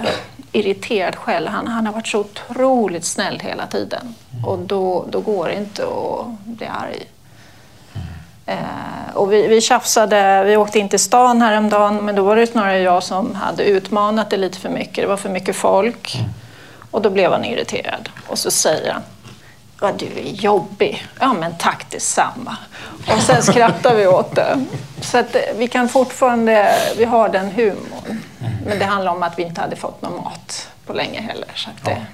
irriterad själv. Han, han har varit så otroligt snäll hela tiden. Och då, då går det inte att bli arg. Eh, och vi, vi tjafsade, vi åkte in till stan häromdagen men då var det snarare jag som hade utmanat det lite för mycket. Det var för mycket folk. Och då blev han irriterad. Och så säger han, ja du är jobbig. Ja men tack detsamma. Och sen skrattar vi åt det. Så att eh, vi kan fortfarande, vi har den humorn. Men det handlar om att vi inte hade fått någon mat på länge heller. Så att det,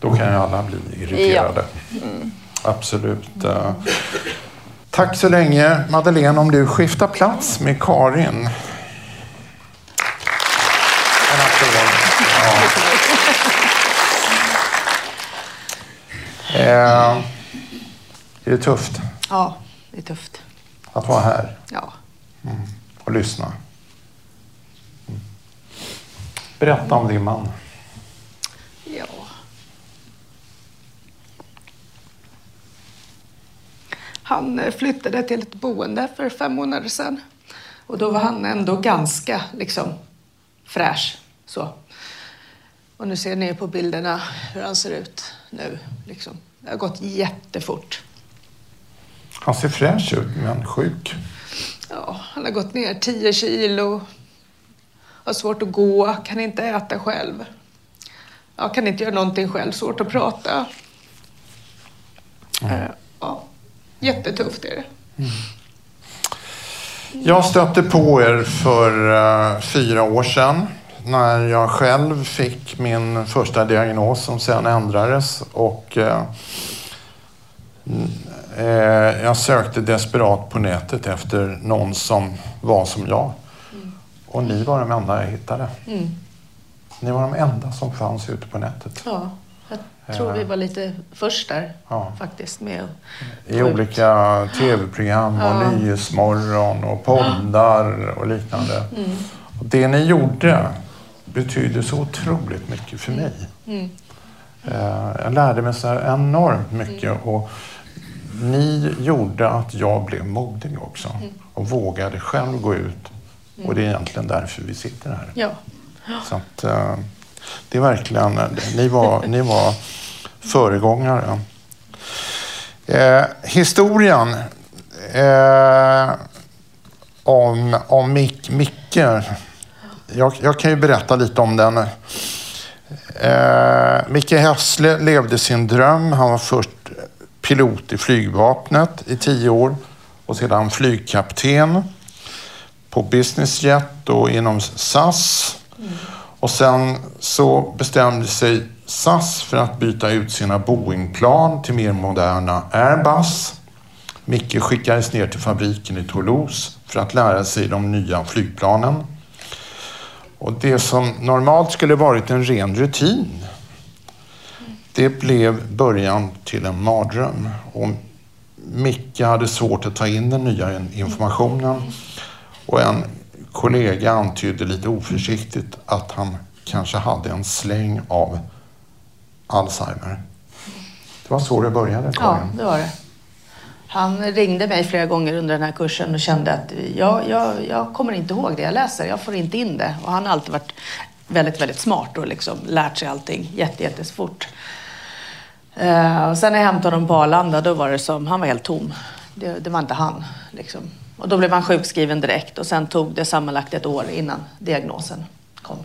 Då kan ju alla bli irriterade. Absolut. Tack så länge Madeleine. Om du skiftar plats med Karin. Ja. Eh, är det tufft Ja, det är tufft. att vara här Ja. och lyssna? Mm. Berätta om din man. ja. Han eh, flyttade till ett boende för fem månader sedan. Och då var han ändå ganska liksom fräsch. Så. Och nu ser ni på bilderna hur han ser ut nu. Liksom. Det har gått jättefort. Han ser fräsch ut men sjuk. Ja, han har gått ner 10 kilo. Har svårt att gå, kan inte äta själv. Ja, kan inte göra någonting själv, svårt att prata. Eh, Ja, jättetufft är det. Jag stötte på er för eh, fyra år sedan när jag själv fick min första diagnos som sen ändrades. Och, n- eh, jag sökte desperat på nätet efter någon som var som jag. Och ni var de enda jag hittade. Ni var de enda som fanns ute på nätet. Ja, tror vi var lite först där Ja. faktiskt med att I olika tv-program och Nyhetsmorgon och poddar och liknande. Det ni gjorde betyder så otroligt mycket för mig. Mm. Eh, Jag lärde mig så enormt mycket och ni gjorde att jag blev modig också och vågade själv gå ut. Och det är egentligen därför vi sitter här. Ja. Så att, eh, det är verkligen, ni var, ni var föregångare. Eh, historien eh, om, om Mick, Micke. Jag, jag kan ju berätta lite om den. Eh, Micke Hässle levde sin dröm. Han var först pilot i flygvapnet i tio år och sedan flygkapten på Business Jet och inom SAS. Och sen så bestämde sig SAS för att byta ut sina Boeingplan till mer moderna Airbus. Micke skickades ner till fabriken i Toulouse för att lära sig de nya flygplanen. Och det som normalt skulle varit en ren rutin, det blev början till en mardröm. Och Micke hade svårt att ta in den nya informationen. Och en kollega antydde lite oförsiktigt att han kanske hade en släng av Alzheimer. Det var så det började, Ja, Karin. det var det. Han ringde mig flera gånger under den här kursen och kände att jag, jag, jag kommer inte ihåg det jag läser. Jag får inte in det. Och han har alltid varit väldigt, väldigt smart och liksom lärt sig allting jätte, jättefort. Eh, och sen när jag hämtade honom på Arlanda, då var det som, han var helt tom. Det, det var inte han. Liksom. Och då blev han sjukskriven direkt och sen tog det sammanlagt ett år innan diagnosen kom.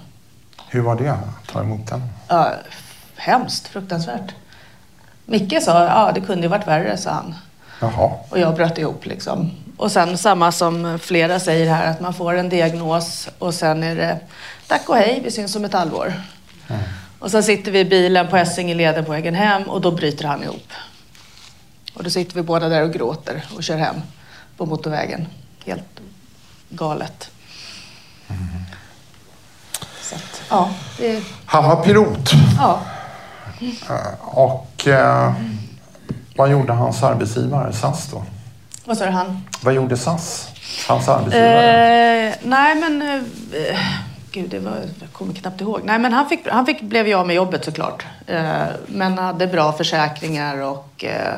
Hur var det att ta emot den? Ja, hemskt, fruktansvärt. Micke sa, ja det kunde ju varit värre, sa han. Jaha. Och jag bröt ihop liksom. Och sen samma som flera säger här, att man får en diagnos och sen är det tack och hej, vi syns om ett halvår. Och sen sitter vi i bilen på Essingeleden på vägen hem och då bryter han ihop. Och då sitter vi båda där och gråter och kör hem på motorvägen. Helt galet. Så att, ja, det, Han var pilot. ja. Och eh, vad gjorde hans arbetsgivare, SAS då? Vad sa du han? Vad gjorde SAS? Hans arbetsgivare? Eh, nej men, eh, gud det var, jag kommer knappt ihåg. Nej men han, fick, han fick, blev ju av med jobbet såklart. Eh, men hade bra försäkringar och eh,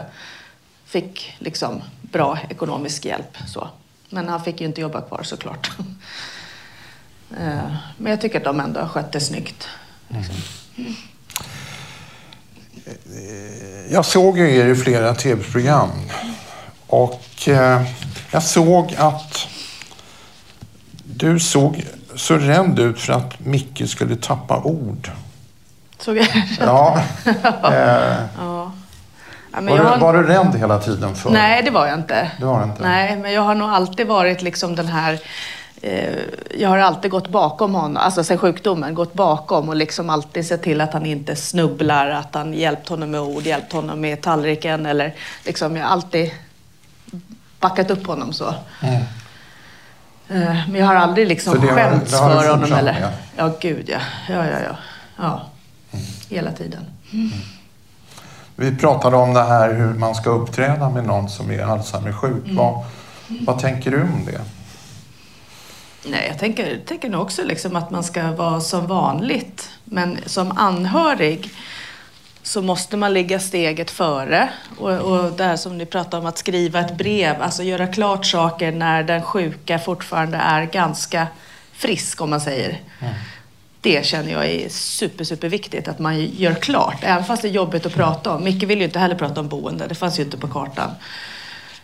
fick liksom bra ekonomisk hjälp. Så. Men han fick ju inte jobba kvar såklart. eh, men jag tycker att de ändå har skött det snyggt. Liksom. Jag såg ju er i flera tv-program. Och eh, jag såg att du såg så rädd ut för att Micke skulle tappa ord. Såg jag? Ja. Eh, ja. Ja, var, du, har- var du rädd hela tiden för? Nej, det var jag inte. Det var inte? Nej, men jag har nog alltid varit liksom den här... Eh, jag har alltid gått bakom honom, alltså sen sjukdomen, gått bakom och liksom alltid sett till att han inte snubblar, att han hjälpt honom med ord, hjälpt honom med tallriken eller liksom, jag har alltid backat upp honom så. Mm. Eh, men jag har aldrig liksom Så det skämts det har för honom eller... med? Ja, gud ja. Ja, ja, ja. ja. Hela tiden. Vi pratade om det här hur man ska uppträda med någon som är Alzheimer-sjuk. Vad, vad tänker du om det? Nej, jag tänker, tänker nog också liksom att man ska vara som vanligt. Men som anhörig så måste man ligga steget före. Och, och det här som ni pratade om, att skriva ett brev, alltså göra klart saker när den sjuka fortfarande är ganska frisk, om man säger. Det känner jag är super, super viktigt att man gör klart, även fast det är jobbigt att prata om. Micke vill ju inte heller prata om boende, det fanns ju inte på kartan.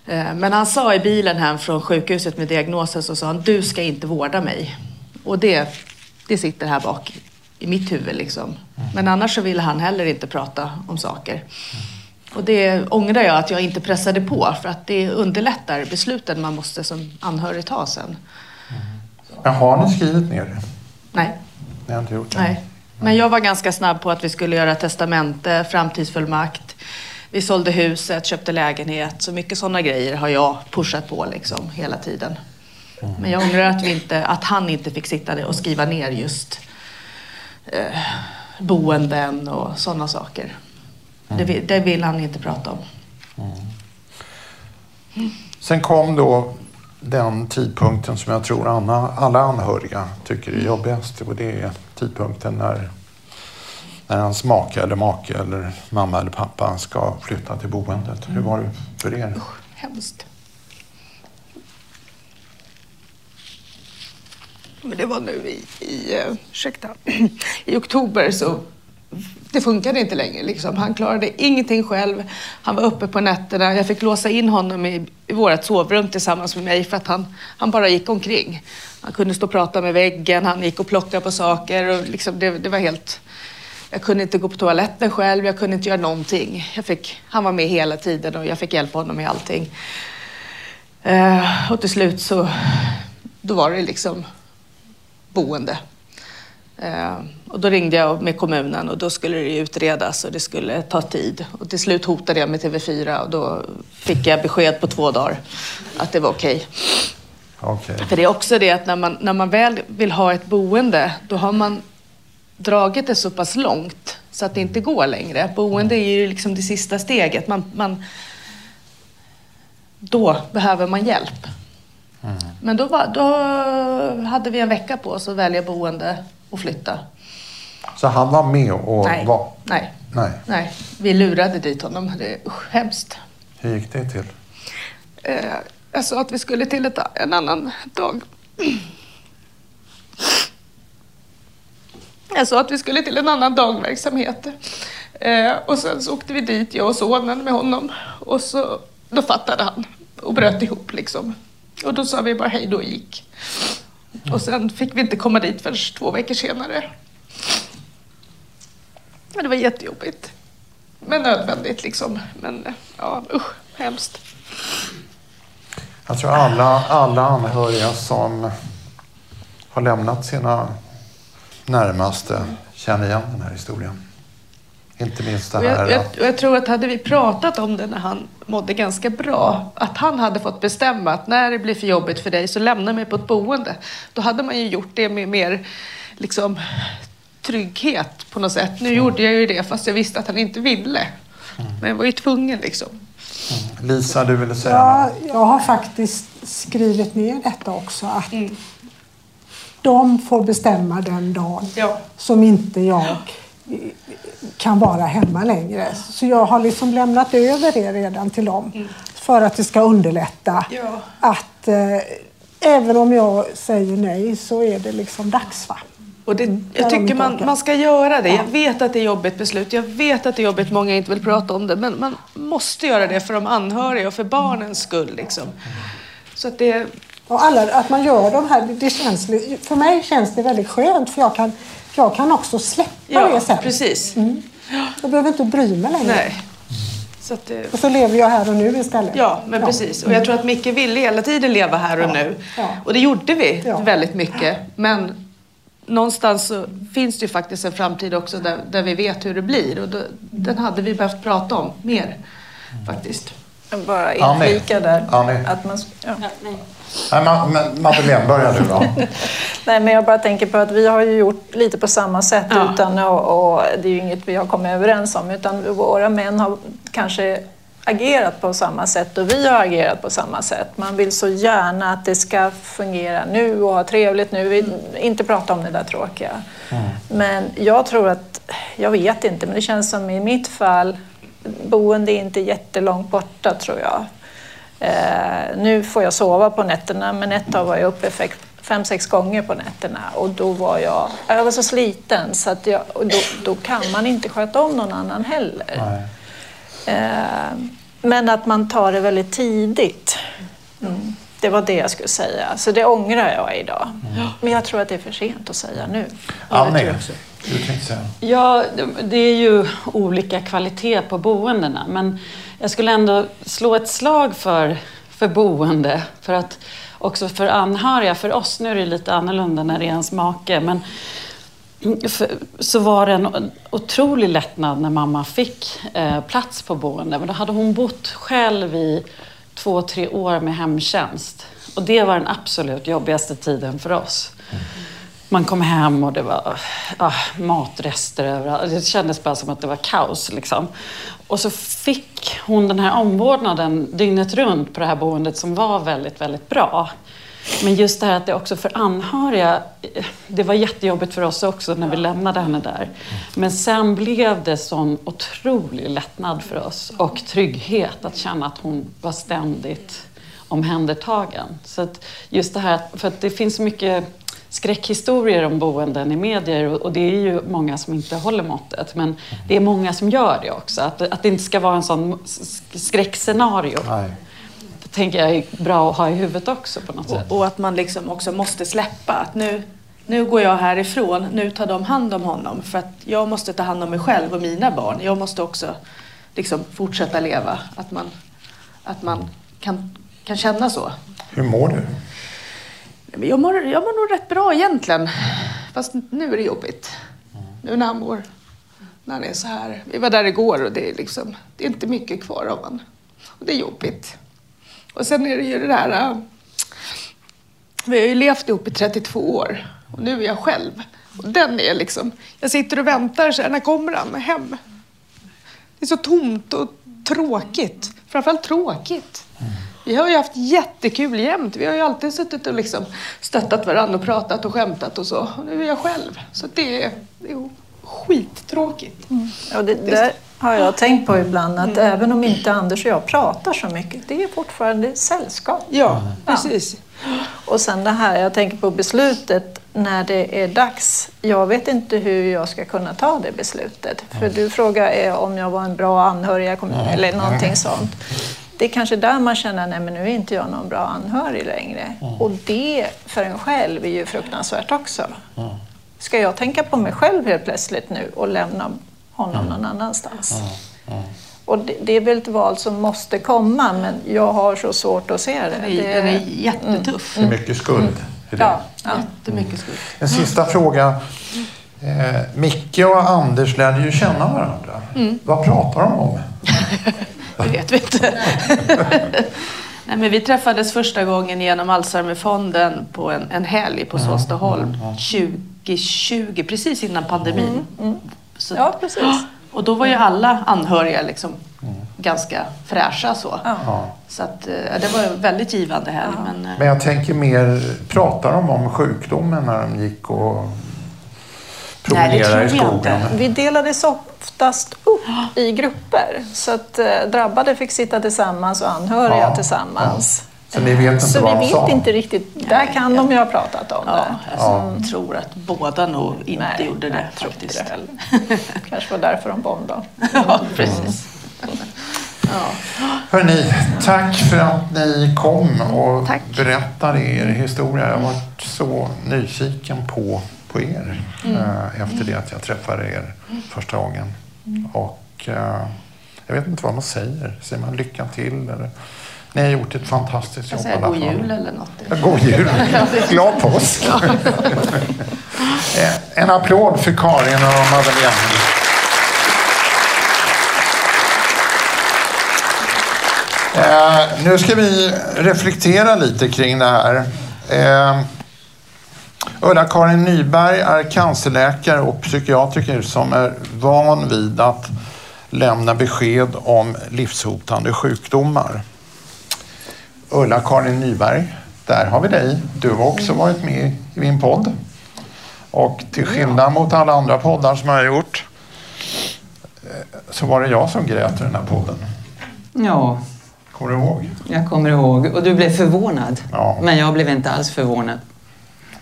Eh, Men han sa i bilen hem från sjukhuset med diagnosen så sa han, du ska inte vårda mig. Och det, det sitter här bak i mitt huvud liksom. Men annars så ville han heller inte prata om saker. Och det ångrar jag att jag inte pressade på för att det underlättar besluten man måste som anhörig ta sen. Men har ni skrivit ner det? Nej, Ni har inte gjort det? nej. Men jag var ganska snabb på att vi skulle göra testamente, framtidsfullmakt. Vi sålde huset, köpte lägenhet. Så mycket sådana grejer har jag pushat på liksom hela tiden. Men jag ångrar att, vi inte, att han inte fick sitta och skriva ner just eh, boenden och sådana saker. Det, vill, det vill han inte prata om. Sen kom då den tidpunkten som jag tror Anna, alla anhöriga tycker är jobbigast. Och det är tidpunkten när, när hans make eller make eller mamma eller pappa ska flytta till boendet. Hur var det för er? Hemskt. Men det var nu i, i, eh, ursäkta, i oktober så det funkade inte längre. Liksom. Han klarade ingenting själv. Han var uppe på nätterna. Jag fick låsa in honom i, i vårt sovrum tillsammans med mig för att han, han bara gick omkring. Han kunde stå och prata med väggen, han gick och plockade på saker. Och liksom det, det var helt... Jag kunde inte gå på toaletten själv, jag kunde inte göra någonting. Jag fick, han var med hela tiden och jag fick hjälpa honom med allting. Eh, och till slut så då var det liksom boende. Eh, och då ringde jag med kommunen och då skulle det utredas och det skulle ta tid. Och till slut hotade jag med TV4 och då fick jag besked på två dagar att det var okej. Okej. För det är också det att när man, när man väl vill ha ett boende, då har man dragit det så pass långt så att det inte går längre. Boende är ju liksom det sista steget. Man, man, då behöver man hjälp. Men då, var, då hade vi en vecka på oss att välja boende och flytta. Så han var med och Nej. var... Nej. Nej. Nej, vi lurade dit honom. Det är usch, hemskt. Hur gick det till? Eh, jag sa att vi skulle till ett, en annan dag. Jag sa att vi skulle till en annan dagverksamhet. Eh, och sen så åkte vi dit, jag och sonen med honom. Och så, då fattade han och bröt ihop liksom. Och då sa vi bara hej då och gick. Mm. Och sen fick vi inte komma dit förrän två veckor senare. Men det var jättejobbigt. Men nödvändigt liksom. Men ja, usch, hemskt. Jag tror alla, alla anhöriga som har lämnat sina närmaste känner igen den här historien. Inte minst det här jag, jag, jag tror att hade vi pratat om det när han mådde ganska bra, att han hade fått bestämma att när det blir för jobbigt för dig så lämna mig på ett boende. Då hade man ju gjort det med mer liksom, trygghet på något sätt. Nu gjorde jag ju det fast jag visste att han inte ville. Men jag var ju tvungen liksom. Lisa, du ville säga Ja, något? jag har faktiskt skrivit ner detta också. Att de får bestämma den dagen Ja. som inte jag kan vara hemma längre. Så jag har liksom lämnat över det redan till dem. För att det ska underlätta. Ja. Att eh, även om jag säger nej så är det liksom dags. Va? Och det, där jag tycker man, man ska göra det. Jag vet att det är jobbigt beslut. Jag vet att det är jobbigt, många inte vill prata om det. Men man måste göra det för de anhöriga och för barnens skull. Liksom. Så att det, Och alla, att man gör de här, det- känns, för mig känns det väldigt skönt för jag kan, jag kan också släppa ja, det sen. precis. Jag behöver inte bry mig längre. Nej. Så att Och så lever jag här och nu istället. Ja, men precis. Och jag tror att Micke ville hela tiden leva här och nu. Ja. Och det gjorde vi Ja. väldigt mycket. Men någonstans så finns det ju faktiskt en framtid också där, där vi vet hur det blir. Och då, den hade vi behövt prata om mer faktiskt. Bara inflika där. Annie. Att man, ja. Nej, Ma- men Madeleine, börja du då. Nej, men jag bara tänker på att vi har ju gjort lite på samma sätt Ja. utan och, och det är ju inget vi har kommit överens om utan våra män har kanske agerat på samma sätt och vi har agerat på samma sätt. Man vill så gärna att det ska fungera nu och ha trevligt nu, vi, inte prata om det där tråkiga. Men jag tror att, jag vet inte, men det känns som i mitt fall, boende är inte jättelångt borta tror jag. Eh, nu får jag sova på nätterna, men ett tag var jag uppe fem, sex gånger på nätterna och då var jag, jag var så sliten så att jag, då, då kan man inte sköta om någon annan heller. Eh, men att man tar det väldigt tidigt. Mm. Det var det jag skulle säga. Så det ångrar jag idag. Men jag tror att det är för sent att säga nu. Annie, du tänkte säga. Ja, det är ju olika kvalitet på boendena. Men jag skulle ändå slå ett slag för, för boende. För att också för anhöriga, för oss, nu är det lite annorlunda när det är ens make. Men för, så var det en otrolig lättnad när mamma fick eh, plats på boende. Men då hade hon bott själv i två, tre år med hemtjänst. Och det var den absolut jobbigaste tiden för oss man kom hem och det var ah, matrester överallt. Det kändes bara som att det var kaos. Liksom. Och så fick hon den här omvårdnaden dygnet runt på det här boendet som var väldigt, väldigt bra. Men just det här att det också för anhöriga, det var jättejobbigt för oss också när vi lämnade henne där. Men sen blev det sån otrolig lättnad för oss och trygghet att känna att hon var ständigt omhändertagen. Så att just det här, för att det finns så mycket skräckhistorier om boenden i medier och det är ju många som inte håller måttet. Men det är många som gör det också. Att, att det inte ska vara en sån skräckscenario. Nej. Det tänker jag är bra att ha i huvudet också på något sätt. Och att man liksom också måste släppa. Att nu, nu går jag härifrån, nu tar de hand om honom. För att jag måste ta hand om mig själv och mina barn. Jag måste också liksom fortsätta leva. Att man, att man kan, kan känna så. Hur mår du? Jag mår, jag mår nog rätt bra egentligen. Fast nu är det jobbigt. Nu när han mår, när han är så här. Vi var där igår och det är liksom, det är inte mycket kvar av honom. Och det är jobbigt. Och sen är det ju det där, äh, vi har ju levt ihop i 32 år och nu är jag själv. Och den är liksom, jag sitter och väntar så här, när kommer han hem? Det är så tomt och tråkigt. Framförallt tråkigt. Vi har ju haft jättekul jämt. Vi har ju alltid suttit och liksom stöttat varandra och pratat och skämtat och så. Och nu är jag själv. Så det är, det är skittråkigt. Mm. Ja, det där har jag tänkt på ibland, att mm. även om inte Anders och jag pratar så mycket, det är fortfarande sällskap. Ja, precis. Ja. Och sen det här, jag tänker på beslutet när det är dags. Jag vet inte hur jag ska kunna ta det beslutet. För du frågar om jag var en bra anhörig eller någonting sånt det är kanske där man känner, men nu är inte jag någon bra anhörig längre. Mm. Och det för en själv är ju fruktansvärt också. Mm. Ska jag tänka på mig själv helt plötsligt nu och lämna honom mm. någon annanstans? Och det, det, är väl ett val som måste komma, men jag har så svårt att se det. Det är, det är jättetuff. Det är mycket skuld mm. i det. Ja, jättemycket skuld. En sista fråga. Eh, Micke och Anders lärde ju känna varandra. Mm. Vad pratar de om? Det vet vi inte. Nej, men vi träffades första gången genom Alzheimerfonden på en, en helg på Såstaholm mm, 2020, precis innan pandemin. Mm, mm. Så, ja, precis. Och då var ju alla anhöriga liksom mm. ganska fräscha så. Ja. Så att, eh, det var en väldigt givande helg. Ja. Men, eh, men jag tänker mer, pratar de om sjukdomen när de gick och promenera i skogen? Vi delades oftast upp i grupper. Så att eh, drabbade fick sitta tillsammans och anhöriga ja, tillsammans. Ja. Så ni vet inte så vad vi vet sa? inte riktigt. Där kan de ju ha pratat om ja, det. Alltså, ja. Jag tror att båda nog inte nej, gjorde det faktiskt. Det kanske var därför de bombade. ja, precis. Ja. Hörrni, tack för att ni kom och tack. berättade er historia. Jag har varit så nyfiken på på er mm. Eh, efter det att jag träffade er första gången. Mm. Och eh, jag vet inte vad man säger. Säger man lycka till? Eller? Ni har gjort ett fantastiskt jobb. Jag säger god jul eller något. Ja, god jul! Glad påsk! Eh, en applåd för Karin och Madeleine. Eh, nu ska vi reflektera lite kring det här. Eh, Ulla-Karin Nyberg är cancerläkare och psykiatriker som är van vid att lämna besked om livshotande sjukdomar. Ulla-Karin Nyberg, där har vi dig. Du har också varit med i min podd. Och till skillnad mot alla andra poddar som jag har gjort eh, så var det jag som grät i den här podden. Ja. Kommer du ihåg? Jag kommer ihåg. Och du blev förvånad. Ja. Men jag blev inte alls förvånad.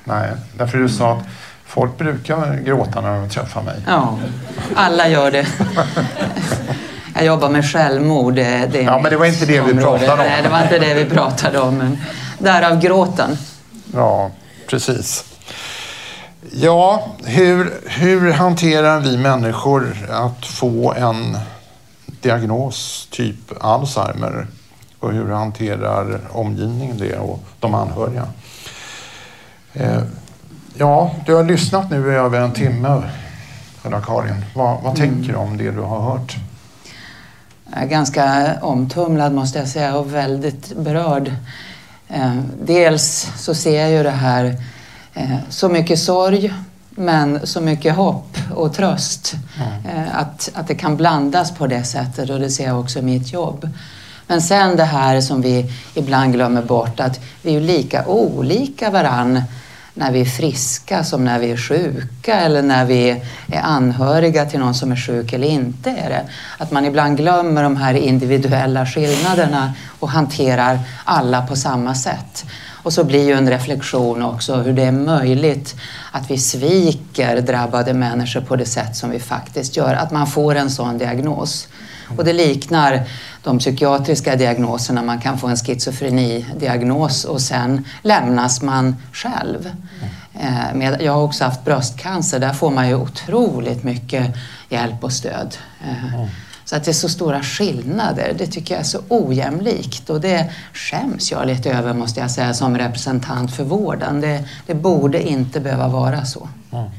Nej, därför du sa att folk brukar gråta när de träffar mig. Ja, alla gör det. Jag jobbar med självmord. Det ja, men det var inte det område. vi pratade om. Nej, det var inte det vi pratade om. Men därav gråten. Ja, precis. Ja, hur, hur hanterar vi människor att få en diagnos, typ Alzheimer? Och hur hanterar omgivningen det och de anhöriga? Eh, ja, du har lyssnat nu i över en timme, Ulla-Karin. Vad, vad tänker du om det du har hört? Jag är ganska omtumlad måste jag säga och väldigt berörd. Eh, dels så ser jag ju det här Eh, så mycket sorg, men så mycket hopp och tröst. Eh, att, att det kan blandas på det sättet och det ser jag också i mitt jobb. Men sen det här som vi ibland glömmer bort, att vi är lika olika varann när vi är friska som när vi är sjuka eller när vi är anhöriga till någon som är sjuk eller inte är det. Att man ibland glömmer de här individuella skillnaderna och hanterar alla på samma sätt. Och så blir ju en reflektion också hur det är möjligt att vi sviker drabbade människor på det sätt som vi faktiskt gör. Att man får en sån diagnos. Och det liknar de psykiatriska diagnoserna. Man kan få en schizofrenidiagnos och sen lämnas man själv. Eh, jag har också haft bröstcancer. Där får man ju otroligt mycket hjälp och stöd. Eh, så att det är så stora skillnader, det tycker jag är så ojämlikt och det skäms jag lite över måste jag säga som representant för vården. Det, det borde inte behöva vara så. Mm.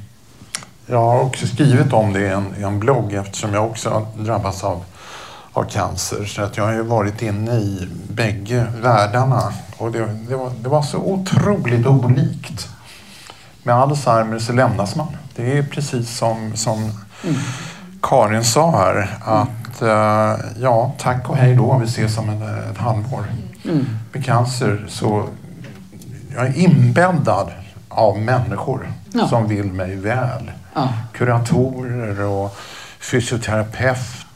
Jag har också skrivit om det i en, i en blogg eftersom jag också har drabbats av, av cancer. Så att jag har ju varit inne i bägge världarna och det, det, var, det var så otroligt olikt. Med Alzheimer så lämnas man. Det är precis som, som mm Karin sa här att uh, ja, tack och hej då, vi ses om en, ett halvår. Mm. Med cancer så jag är inbäddad av människor ja. som vill mig väl. Ja. Kuratorer och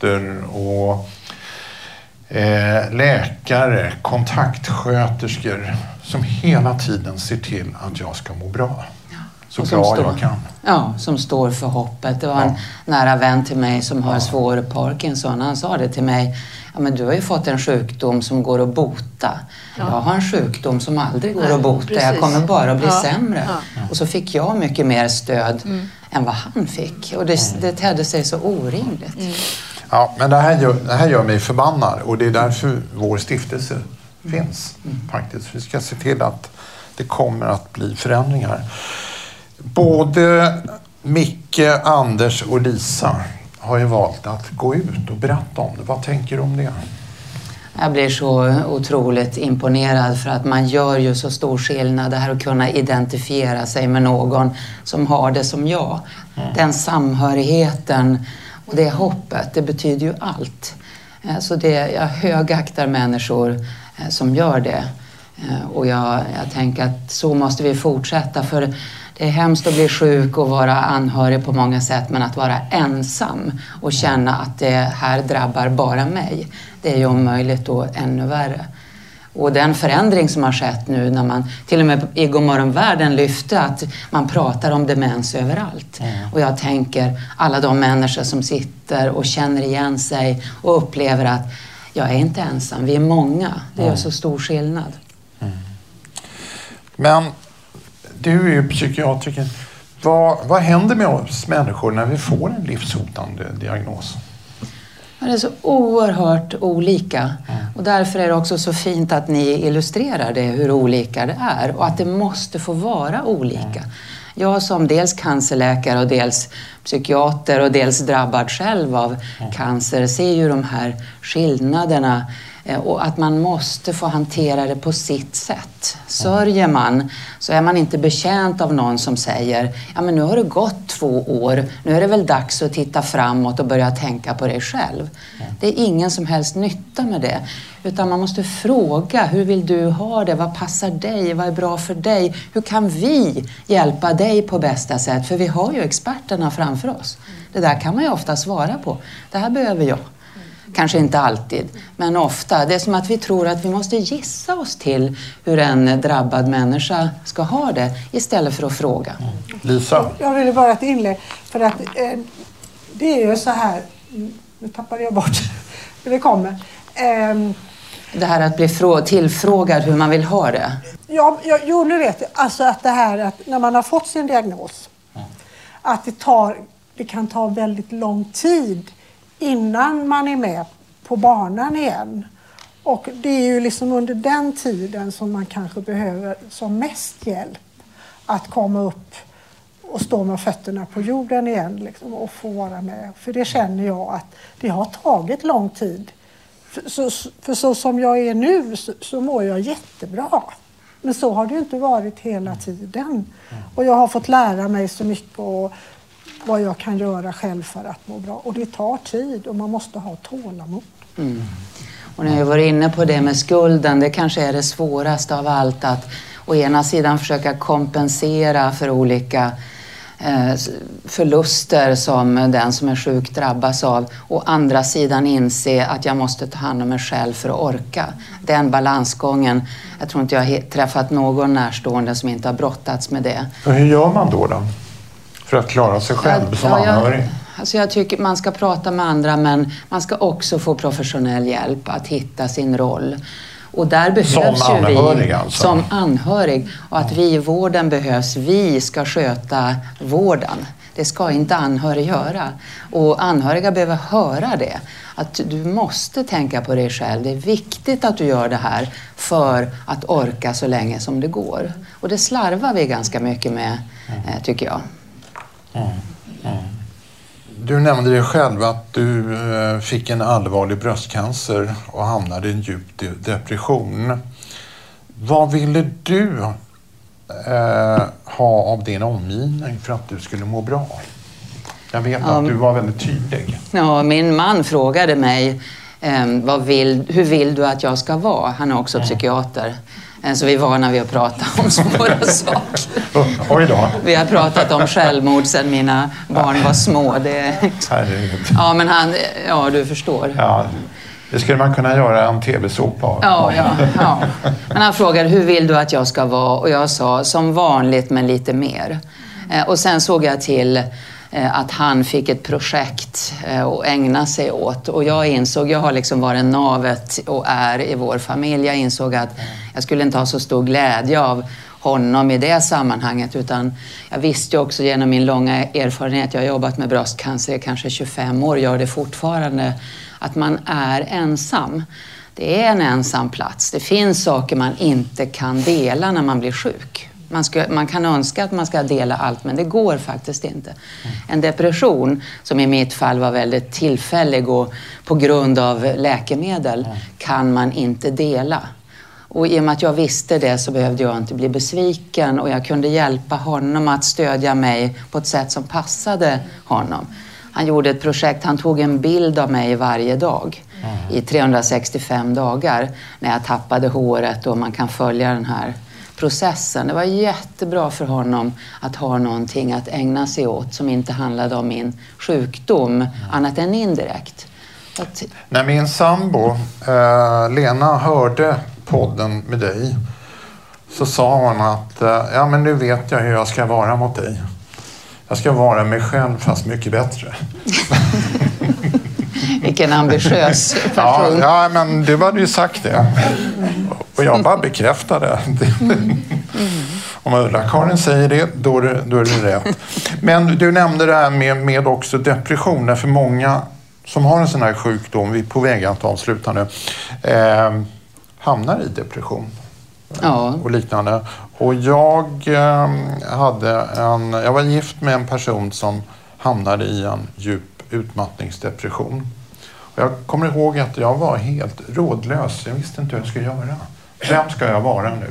fysioterapeuter och eh, läkare, kontaktsköterskor som hela tiden ser till att jag ska må bra så bra står, jag kan. Ja, som står för hoppet. Det var ja. en nära vän till mig som har ja. svår Parkinson. Han sa det till mig. Ja, men du har ju fått en sjukdom som går att bota. Ja. Jag har en sjukdom som aldrig går Nej, att bota. Precis. Jag kommer bara att bli ja. sämre. Och så fick jag mycket mer stöd mm. än vad han fick. Och det, mm. det tedde sig så orimligt. Mm. Ja, men det här, gör, det här gör mig förbannad och det är därför vår stiftelse finns. Mm. Faktiskt. Vi ska se till att det kommer att bli förändringar. Både Micke, Anders och Lisa har ju valt att gå ut och berätta om det. Vad tänker du om det? Jag blir så otroligt imponerad för att man gör ju så stor skillnad. Det här att kunna identifiera sig med någon som har det som jag. Mm. Den samhörigheten och det hoppet, det betyder ju allt. Eh, så det, jag högaktar människor eh, som gör det. Eh, och jag, jag tänker att så måste vi fortsätta. för det är hemskt att bli sjuk och vara anhörig på många sätt men att vara ensam och känna att det här drabbar bara mig, det är ju om möjligt då ännu värre. Och den förändring som har skett nu när man till och med i Godmorgon världen lyfte att man pratar om demens överallt. Mm. Och jag tänker alla de människor som sitter och känner igen sig och upplever att jag är inte ensam, vi är många. Det gör så stor skillnad. Mm. Men du är ju psykiatriker. Vad, vad händer med oss människor när vi får en livshotande diagnos? Det är så oerhört olika. Mm. Och därför är det också så fint att ni illustrerar det, hur olika det är. Och att det måste få vara olika. Mm. Jag som dels cancerläkare och dels psykiater och dels drabbad själv av mm. cancer ser ju de här skillnaderna Eh, och att man måste få hantera det på sitt sätt. Sörjer man så är man inte bekänt av någon som säger ja men nu har det gått två år, nu är det väl dags att titta framåt och börja tänka på dig själv. Det är ingen som helst nytta med det. Utan man måste fråga, hur vill du ha det? Vad passar dig? Vad är bra för dig? Hur kan vi hjälpa dig på bästa sätt? För vi har ju experterna framför oss. Det där kan man ju ofta svara på. Det här behöver jag. Kanske inte alltid, men ofta. Det är som att vi tror att vi måste gissa oss till hur en drabbad människa ska ha det istället för att fråga. Mm. Lisa? Jag ville bara ett inlägg. För att eh, det är ju så här... Nu tappade jag bort hur det kommer. Eh, det här att bli tillfrågad hur man vill ha det? Ja, ja, jo, nu vet jag. Alltså att det här att när man har fått sin diagnos, mm. att det, tar, det kan ta väldigt lång tid innan man är med på banan igen. Och det är ju liksom under den tiden som man kanske behöver som mest hjälp att komma upp och stå med fötterna på jorden igen liksom, och få vara med. För det känner jag att det har tagit lång tid. För så, för så som jag är nu så, så mår jag jättebra. Men så har det ju inte varit hela tiden. Och jag har fått lära mig så mycket och vad jag kan göra själv för att må bra. Och det tar tid och man måste ha tålamod. Mm. Och när jag var inne på det med skulden, det kanske är det svåraste av allt att å ena sidan försöka kompensera för olika förluster som den som är sjuk drabbas av. Å andra sidan inse att jag måste ta hand om mig själv för att orka. Den balansgången, jag tror inte jag har träffat någon närstående som inte har brottats med det. Och hur gör man då? då? För att klara sig själv ja, som anhörig? Alltså jag tycker man ska prata med andra men man ska också få professionell hjälp att hitta sin roll. Och där behövs som anhörig vi alltså. som anhörig och att vi i vården behövs. Vi ska sköta vården. Det ska inte anhörig göra. Och anhöriga behöver höra det. Att du måste tänka på dig själv. Det är viktigt att du gör det här för att orka så länge som det går. Och det slarvar vi ganska mycket med, eh, tycker jag. Mm. Mm. Du nämnde det själv att du eh, fick en allvarlig bröstcancer och hamnade i en djup depression. Vad ville du eh, ha av din omgivning för att du skulle må bra? Jag vet att du var väldigt tydlig. Ja, min man frågade mig eh, vad vill, hur vill du att jag ska vara? Han är också mm. psykiater. Eh, så vi är vana vid att prata om svåra saker. Oj då. Vi har pratat om självmord sedan mina barn var små. Det... Ja, men han... Ja, du förstår. Ja. Det skulle man kunna göra en tv-såpa av. Ja, ja, ja. Men han frågade hur vill du att jag ska vara? Och jag sa som vanligt men lite mer. Eh, och sen såg jag till Eh, att han fick ett projekt att ägna sig åt. Och jag insåg, jag har liksom varit navet och är i vår familj. Jag insåg att jag skulle inte ha så stor glädje av honom i det sammanhanget utan jag visste ju också genom min långa erfarenhet, jag har jobbat med bröstcancer i kanske 25 år, gör det fortfarande, att man är ensam. Det är en ensam plats. Det finns saker man inte kan dela när man blir sjuk. Man, ska, man, kan önska att man ska dela allt, men det går faktiskt inte. En depression, som i mitt fall var väldigt tillfällig och på grund av läkemedel, kan man inte dela. Och i och med att jag visste det så behövde jag inte bli besviken och jag kunde hjälpa honom att stödja mig på ett sätt som passade honom. Han gjorde ett projekt, han tog en bild av mig varje dag i 365 dagar när jag tappade håret och man kan följa den här processen. Det var jättebra för honom att ha någonting att ägna sig åt som inte handlade om min sjukdom, annat än indirekt. Att... När min sambo eh, Lena hörde podden med dig så sa hon att eh, ja, men nu vet jag hur jag ska vara mot dig. Jag ska vara mig själv fast mycket bättre. Vilken ambitiös person. Ja, ja, men du hade ju sagt det. Och jag bara bekräftade. Mm. Om Ulla-Karin säger det, då är det, då är det rätt. Men du nämnde det här med, med också depressioner. För många som har en sån här sjukdom, vi är på väg att avsluta nu, eh, hamnar i depression. Ja. Och liknande. Och jag eh, hade en, jag var gift med en person som hamnade i en djup utmattningsdepression. Och jag kommer ihåg att jag var helt rådlös. Jag visste inte hur jag skulle göra. Vem ska jag vara nu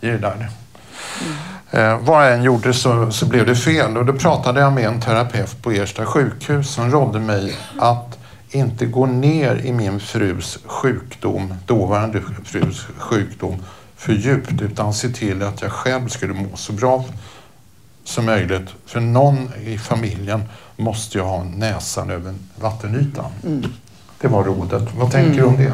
i det där? Eh, vad jag än gjorde så, så blev det fel och då pratade jag med en terapeut på Ersta sjukhus som rådde mig att inte gå ner i min frus sjukdom, dåvarande frus sjukdom, för djupt utan se till att jag själv skulle må så bra som möjligt. För någon i familjen måste ju ha näsan över vattenytan. Mm. Det var rådet. Vad tänker mm. du om det?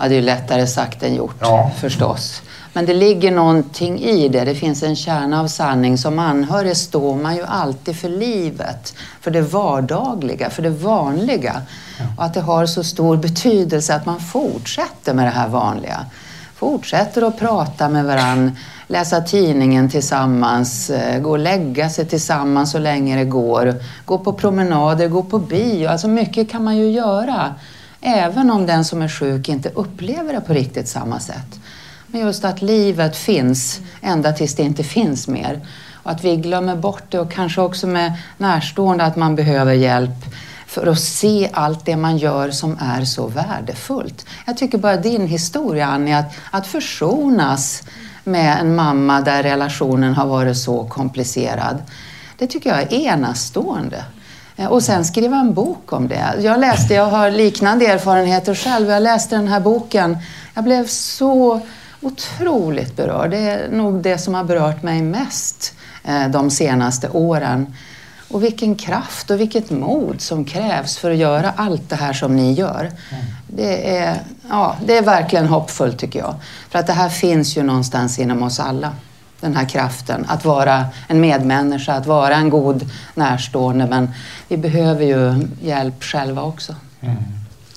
Ja, det är lättare sagt än gjort ja. förstås. Men det ligger någonting i det. Det finns en kärna av sanning. Som anhörig står man ju alltid för livet. För det vardagliga, för det vanliga. Ja. Och att det har så stor betydelse att man fortsätter med det här vanliga. Fortsätter att prata med varann, läsa tidningen tillsammans, eh, gå och lägga sig tillsammans så länge det går. Gå på promenader, gå på bio. Alltså mycket kan man ju göra. Även om den som är sjuk inte upplever det på riktigt samma sätt. Men just att livet finns ända tills det inte finns mer. Och att vi glömmer bort det och kanske också med närstående att man behöver hjälp för att se allt det man gör som är så värdefullt. Jag tycker bara din historia Annie, att, att försonas med en mamma där relationen har varit så komplicerad. Det tycker jag är enastående. Eh, och sen skriva en bok om det. Jag läste, jag har liknande erfarenheter själv. Jag läste den här boken. Jag blev så otroligt berörd. Det är nog det som har berört mig mest eh, de senaste åren. Och vilken kraft och vilket mod som krävs för att göra allt det här som ni gör. Det är, ja, det är verkligen hoppfullt tycker jag. För att det här finns ju någonstans inom oss alla. Den här kraften att vara en medmänniska, att vara en god närstående. Men vi behöver ju hjälp själva också. Mm.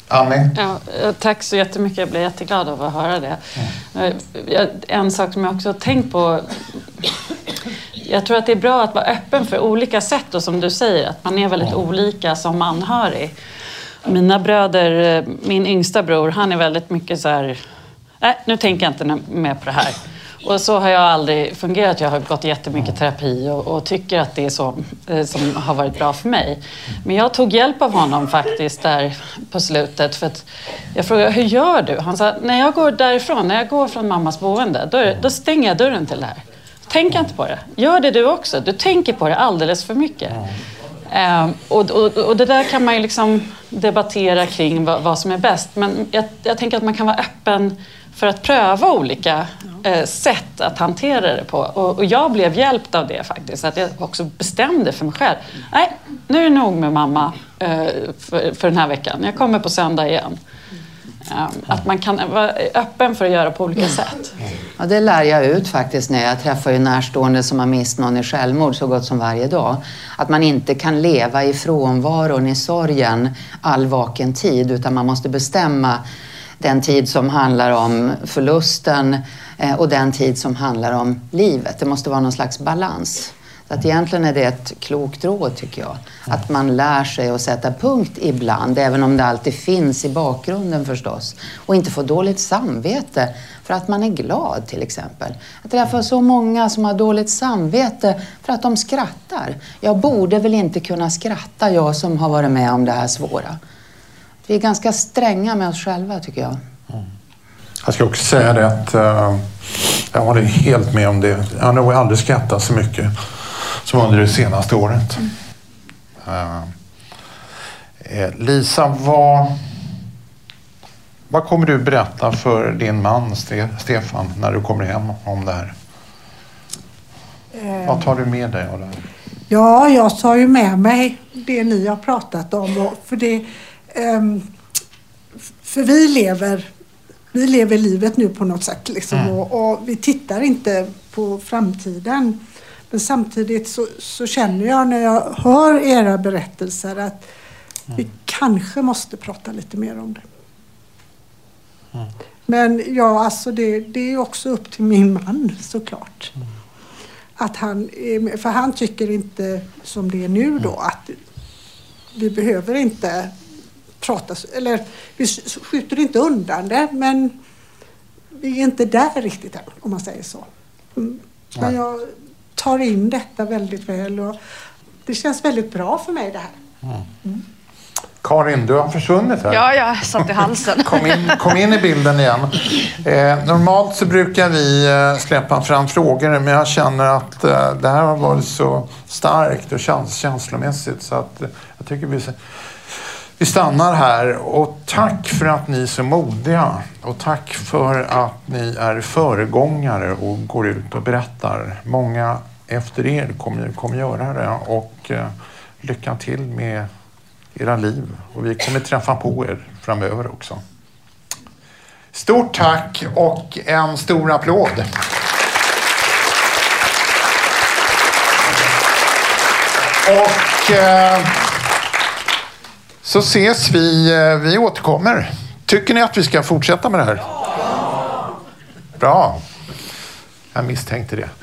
Annie? Ja, eh, tack så jättemycket. Jag blir jätteglad av att höra det. Mm. En sak som jag också har tänkt på. Jag tror att det är bra att vara öppen för olika sätt och som du säger, att man är väldigt mm. olika som anhörig. Mina bröder, eh, min yngsta bror, han är väldigt mycket så här, nej nu tänker jag inte mer på det här. Och så har jag aldrig fungerat. Jag har gått jättemycket terapi och, och tycker att det är så eh, som har varit bra för mig. Men jag tog hjälp av honom faktiskt där på slutet. För att jag frågade, hur gör du? Han sa, när jag går därifrån, när jag går från mammas boende, då, då stänger jag dörren till det här. Tänk inte på det. Gör det du också. Du tänker på det alldeles för mycket. Um, och, och, och, det där kan man ju liksom debattera kring vad, vad som är bäst. Men jag, jag, tänker att man kan vara öppen för att pröva olika eh, sätt att hantera det på. Och, och, jag blev hjälpt av det faktiskt. Att jag också bestämde för mig själv. Nej, nu är det nog med mamma eh, för, för den här veckan. Jag kommer på söndag igen. Um, att man kan vara öppen för att göra på olika sätt. Ja, det lär jag ut faktiskt när jag träffar ju närstående som har mist någon i självmord så gott som varje dag. Att man inte kan leva i frånvaron, i sorgen, all vaken tid utan man måste bestämma den tid som handlar om förlusten eh, och den tid som handlar om livet. Det måste vara någon slags balans. Så att egentligen är det ett klokt råd tycker jag. Att man lär sig att sätta punkt ibland, även om det alltid finns i bakgrunden förstås. Och inte få dåligt samvete för att man är glad till exempel. Jag träffar så många som har dåligt samvete för att de skrattar. Jag borde väl inte kunna skratta, jag som har varit med om det här svåra. Vi är ganska stränga med oss själva tycker jag. Mm. Jag ska också säga det att uh, jag håller helt med om det. Jag har nog aldrig skrattat så mycket som under det senaste året. Mm. Uh, Lisa, vad, vad kommer du berätta för din man Stefan när du kommer hem om det här? Vad tar du med dig av det här? Ja, jag tar ju med mig det ni har pratat om. För det, för vi lever, vi lever livet nu på något sätt liksom, mm. och, och, vi tittar inte på framtiden. Men samtidigt så, så, känner jag när jag hör era berättelser att mm. vi kanske måste prata lite mer om det. Mm. Men ja, alltså det, det är också upp till min man såklart. Mm. Att han, för han tycker inte som det är nu då mm. att vi behöver inte prata, eller vi skjuter inte undan det men vi är inte där riktigt än om man säger så. Mm. Men jag tar in detta väldigt väl och det känns väldigt bra för mig det här. Mm. mm. Karin, du har försvunnit här. Ja, jag satt i halsen. kom, in, kom in i bilden igen. Eh, normalt så brukar vi eh, släppa fram frågor men jag känner att eh, det här har varit så starkt och käns känslomässigt så att eh, jag tycker vi vi stannar här och tack för att ni är så modiga och tack för att ni är föregångare och går ut och berättar. Många efter er kommer, kommer göra det och eh, lycka till med era liv och vi kommer träffa på er framöver också. Stort tack och en stor applåd. Och eh, så ses vi. Eh, vi återkommer. Tycker ni att vi ska fortsätta med det här? Bra. Jag misstänkte det.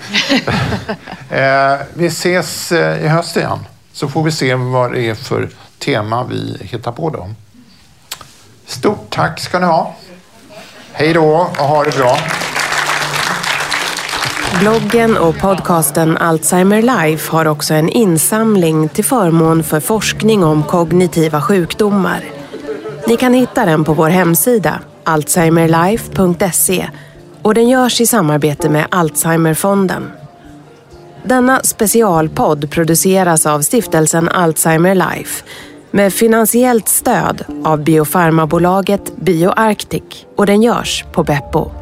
Eh, vi ses eh, i höst igen. Så får vi se vad det är för tema vi hittar på då. Stort tack ska ni ha. Hej då och ha det bra. Bloggen och podcasten Alzheimer Life har också en insamling till förmån för forskning om kognitiva sjukdomar. Ni kan hitta den på vår hemsida alzheimerlife.se och den görs i samarbete med Alzheimerfonden. Denna specialpodd produceras av stiftelsen Alzheimer Life med finansiellt stöd av biofarmabolaget BioArctic och den görs på Beppo.